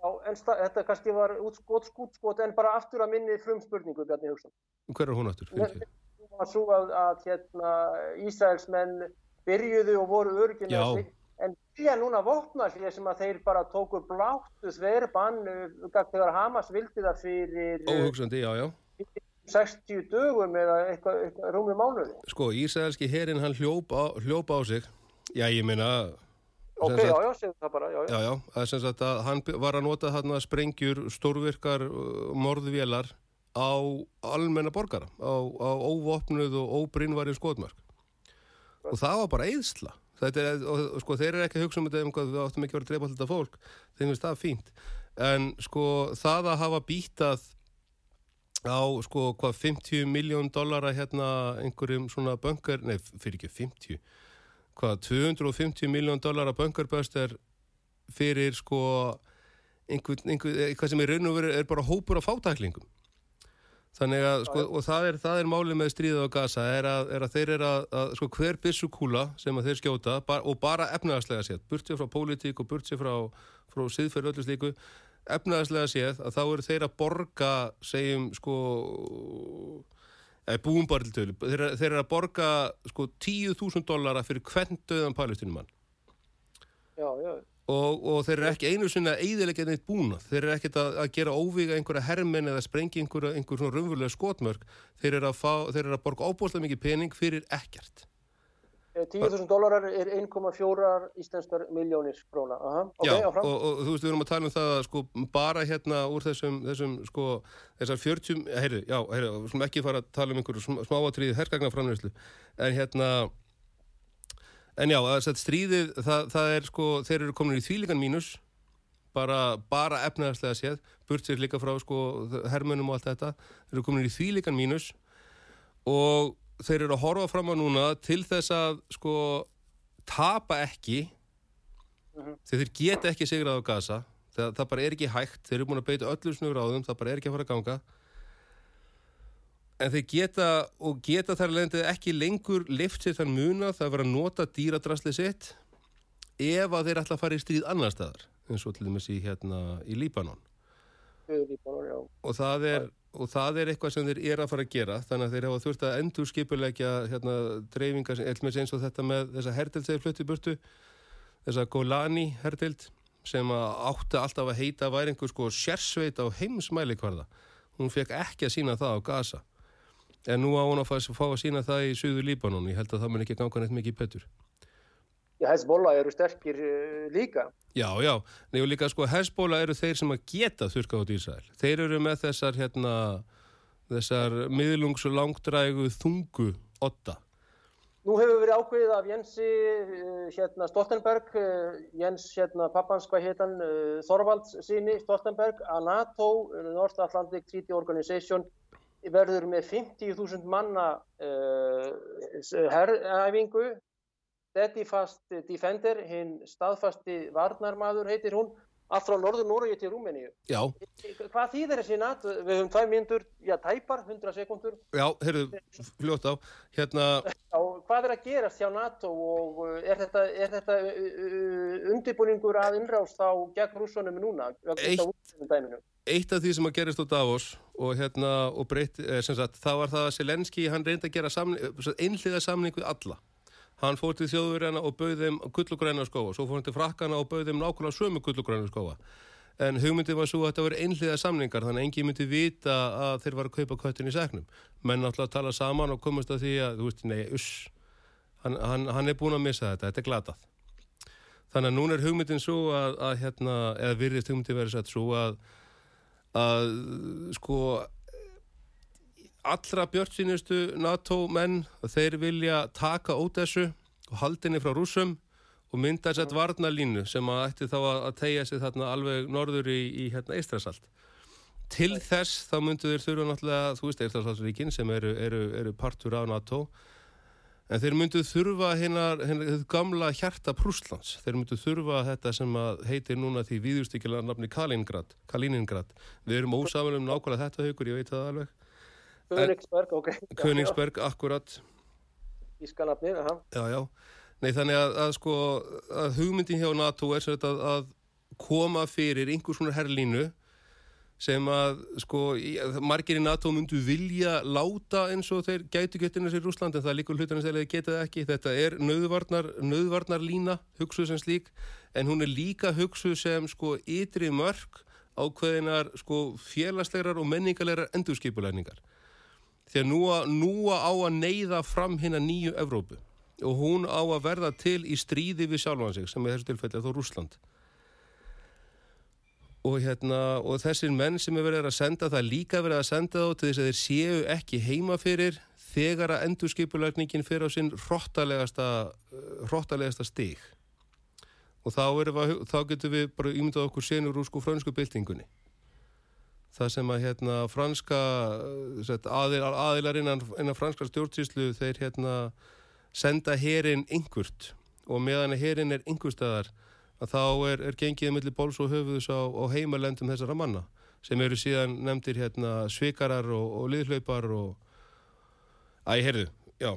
já, en stað, þetta kannski var útskot, skútskot, en bara aftur að minni frum spurningu, Bjarni Hugson. hver er hún aftur? Fyrirgefðu. Það var svo að, að hérna, Ísraelsmenn byrjuðu og voru með sig, en byrja núna vopna því sem að þeir bara tóku bláttu þverbann uh, þegar Hamas vildi það fyrir uh, Óhugsandi, já, já 60 dögum eða eitthvað, eitthvað rúmi mánuði. Sko, Ísraelski herin hann hljóp á, hljóp á sig Já, ég meina Ok, já, já, segðu það bara, já, já. Já, já, það er sem sagt að hann var að nota þarna sprengjur, stórvirkar uh, morðvélar á almenna borgara, á, á óvopnuð og óbrinnvarið skotmark. Og það var bara eðsla. Er, og, og sko, þeir eru ekki að hugsa um þetta um hvað við áttum ekki að vera að drepa alltaf fólk, þeim finnst það fínt. En sko, það að hafa býtað á sko, hvað, 50 miljón dollara hérna einhverjum svona böngar, nei, fyrir ekki 50, hvað, 250 miljón dollara böngarböster fyrir sko einhver, einhver, eitthvað sem í raun og veru er bara hópur af fátæklingum þannig að sko, og það er, það er málið með stríða á Gaza er að, er að þeir eru að, að sko hver byssukúla sem að þeir skjóta bar, og bara efnaðarslega séð, burtið frá pólitík og burtið frá, frá siðferð öllu slíku efnaðarslega séð að þá eru þeir að borga segjum sko eða búum bara til tölu þeir, þeir eru að borga sko 10.000 dollara fyrir hvern döðan palestinumann Já, já, og, og þeir eru ekki einu sinni að eiðilegja neitt búnað. Þeir eru ekkert að, að gera óvíga einhverja hermenn eða sprengja einhverja einhver svona raunverulega skotmörk. Þeir eru að, fá, þeir eru að borga óbúslega mikið pening fyrir ekkert. Eh, 10.000 dólarar er 1,4 íslenskar miljónir króna. Aha, ok, Já, og, og þú veist, við erum að tala um það að sko bara hérna úr þessum, þessum sko, þessar 40, heyrðu, já, heyrðu, við skulum ekki fara að tala um einhverju sm- smáatriði hergagnaframleyslu, en hérna, en já, stríðið, það, það er sko, þeir eru komin í þvílíkan mínus, bara, bara efnaðarslega séð, burt sér líka frá sko hermönum og allt þetta, þeir eru komin í þvílíkan mínus og þeir eru að horfa fram á núna til þess að sko tapa ekki þegar þeir geta ekki sigrað á Gaza það, það bara er ekki hægt, þeir eru búin að beita öllu snugur á þeim, það bara er ekki að fara að ganga en þeir geta og geta þar leðandi ekki lengur liftið þann muna það var að nota dýradrasli sitt ef að þeir ætla að fara í stríð annar staðar eins og til dæmis í, hérna, í Líbanon. Líbanon og það er og það er eitthvað sem þeir eru að fara að gera þannig að þeir hafa þurft að endur skipulegja hérna, dreifingar eins og þetta með þessa herdild þegar flutti burtu þessa Golani herdild sem átti alltaf að heita væri einhver sko sérsveit á heimsmæli hverða hún fekk ekki að sína það á Gaza en nú á hún að fá að sína það í Suður Líbanon, ég held að það mun ekki ganga neitt mikið betur. Já, Hezbollah eru sterkir uh, líka. Já, já, og líka sko Hezbollah eru þeir sem að geta þurka át Ísrael. Þeir eru með þessar hérna þessar miðlungs og langdrægu þungu otta Nú hefur verið ákveðið af Jensi uh, hérna Stoltenberg uh, Jens hérna pappans, hvað heit hann Þorvalds síni Stoltenberg að NATO, North Atlantic Treaty Organization verður með 50.000 manna uh, herræfingu Steadfast Defender hinn staðfasti varnarmaður heitir hún allt frá norður Nóri til Rúmeníu. Já. Hvað þýðir þessi natt? Við höfum tvæ myndur, já tæpar, 100 sekundur Já, heyrðu, fljótt á. Hérna já, Hvað er að gerast hjá NATO og uh, er þetta, er þetta uh, undirbúningur að innrást á gegn rússunum núna? Eitt, eitt af því sem að gerist á Davos og hérna og breytt, eh, sagt, það var það að Selenski, hann reyndi að gera samning, einhliða samning við alla Hann fór til þjóðurina og bauð þeim gullugræna skóa, svo fór hann til frakkana og bauð þeim nákvæmlega sömu gullugræna skóa. En hugmyndið var svo að þetta verið einhliða samningar, þannig að engi myndi vita að þeir var að kaupa köttin í segnum. Menn náttúrulega tala saman og komast að því að, þú veist, nei, uss, hann, hann, hann er búin að missa þetta, þetta er glatað. Þannig að núna er hugmyndin svo að, að hérna, eða virðist hugmyndin verið sett svo að, að, sko, allra björnsynustu NATO menn þeir vilja taka út þessu og haldinni frá rúsum og mynda þess að varnalínu sem að ætti þá að tegja sig þarna alveg norður í, í hérna Eistrasalt til þess þá myndu þeir þurfa náttúrulega þú veist Eistrasaltsríkin sem eru, eru, eru partur á NATO en þeir myndu þurfa hinnar, hinnar gamla hjarta Prúslands þeir myndu þurfa þetta sem heitir núna því viðjústíkjala nafni Kaliningrad Kaliningrad við erum ósamlega um nákvæmlega þetta haugur, ég veit það alveg Königsberg, ok. Königsberg, akkurat. Ískanafnir, aha. Já, já. Nei, þannig að, að sko, að hugmyndin hjá NATO er að, að koma fyrir einhvers svona herrlínu sem að, sko, margir í NATO myndu vilja láta eins og þeir gætu getinu sér í Rúsland en það líka hlutarnir sem þeir geta ekki. Þetta er nöðvarnar, lína, hugsuð sem slík, en hún er líka hugsuð sem, sko, ytri mörg ákveðinar, sko, félagslegar og menningarlegar endurskipulæningar því að nú, nú á að neyða fram hérna nýju Evrópu og hún á að verða til í stríði við sjálfan sig sem er þessu tilfelli að þó Rúsland og hérna og þessir menn sem er verið að senda það líka verið að senda þá til þess að þeir séu ekki heima fyrir þegar að endurskipulagningin fyrir á sinn hróttalegasta hróttalegasta stig. Og þá, við, þá getur við bara ímyndað okkur senur úr sko frönsku byltingunni. Það sem að hérna franska aðil, aðilar innan, innan franska stjórnsýslu þeir hérna senda herin yngurt og meðan herin er yngurstaðar að þá er, er gengið mellir bóls og höfuðs á, á heimalendum þessara manna sem eru síðan nefndir hérna svikarar og, og liðhlaupar og æg, heyrðu, já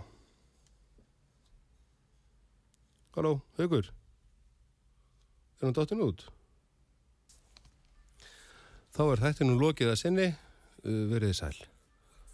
Halló, Haugur Er hann dottin út? Þá er þetta nú lokið að sinni, uh, verið sæl.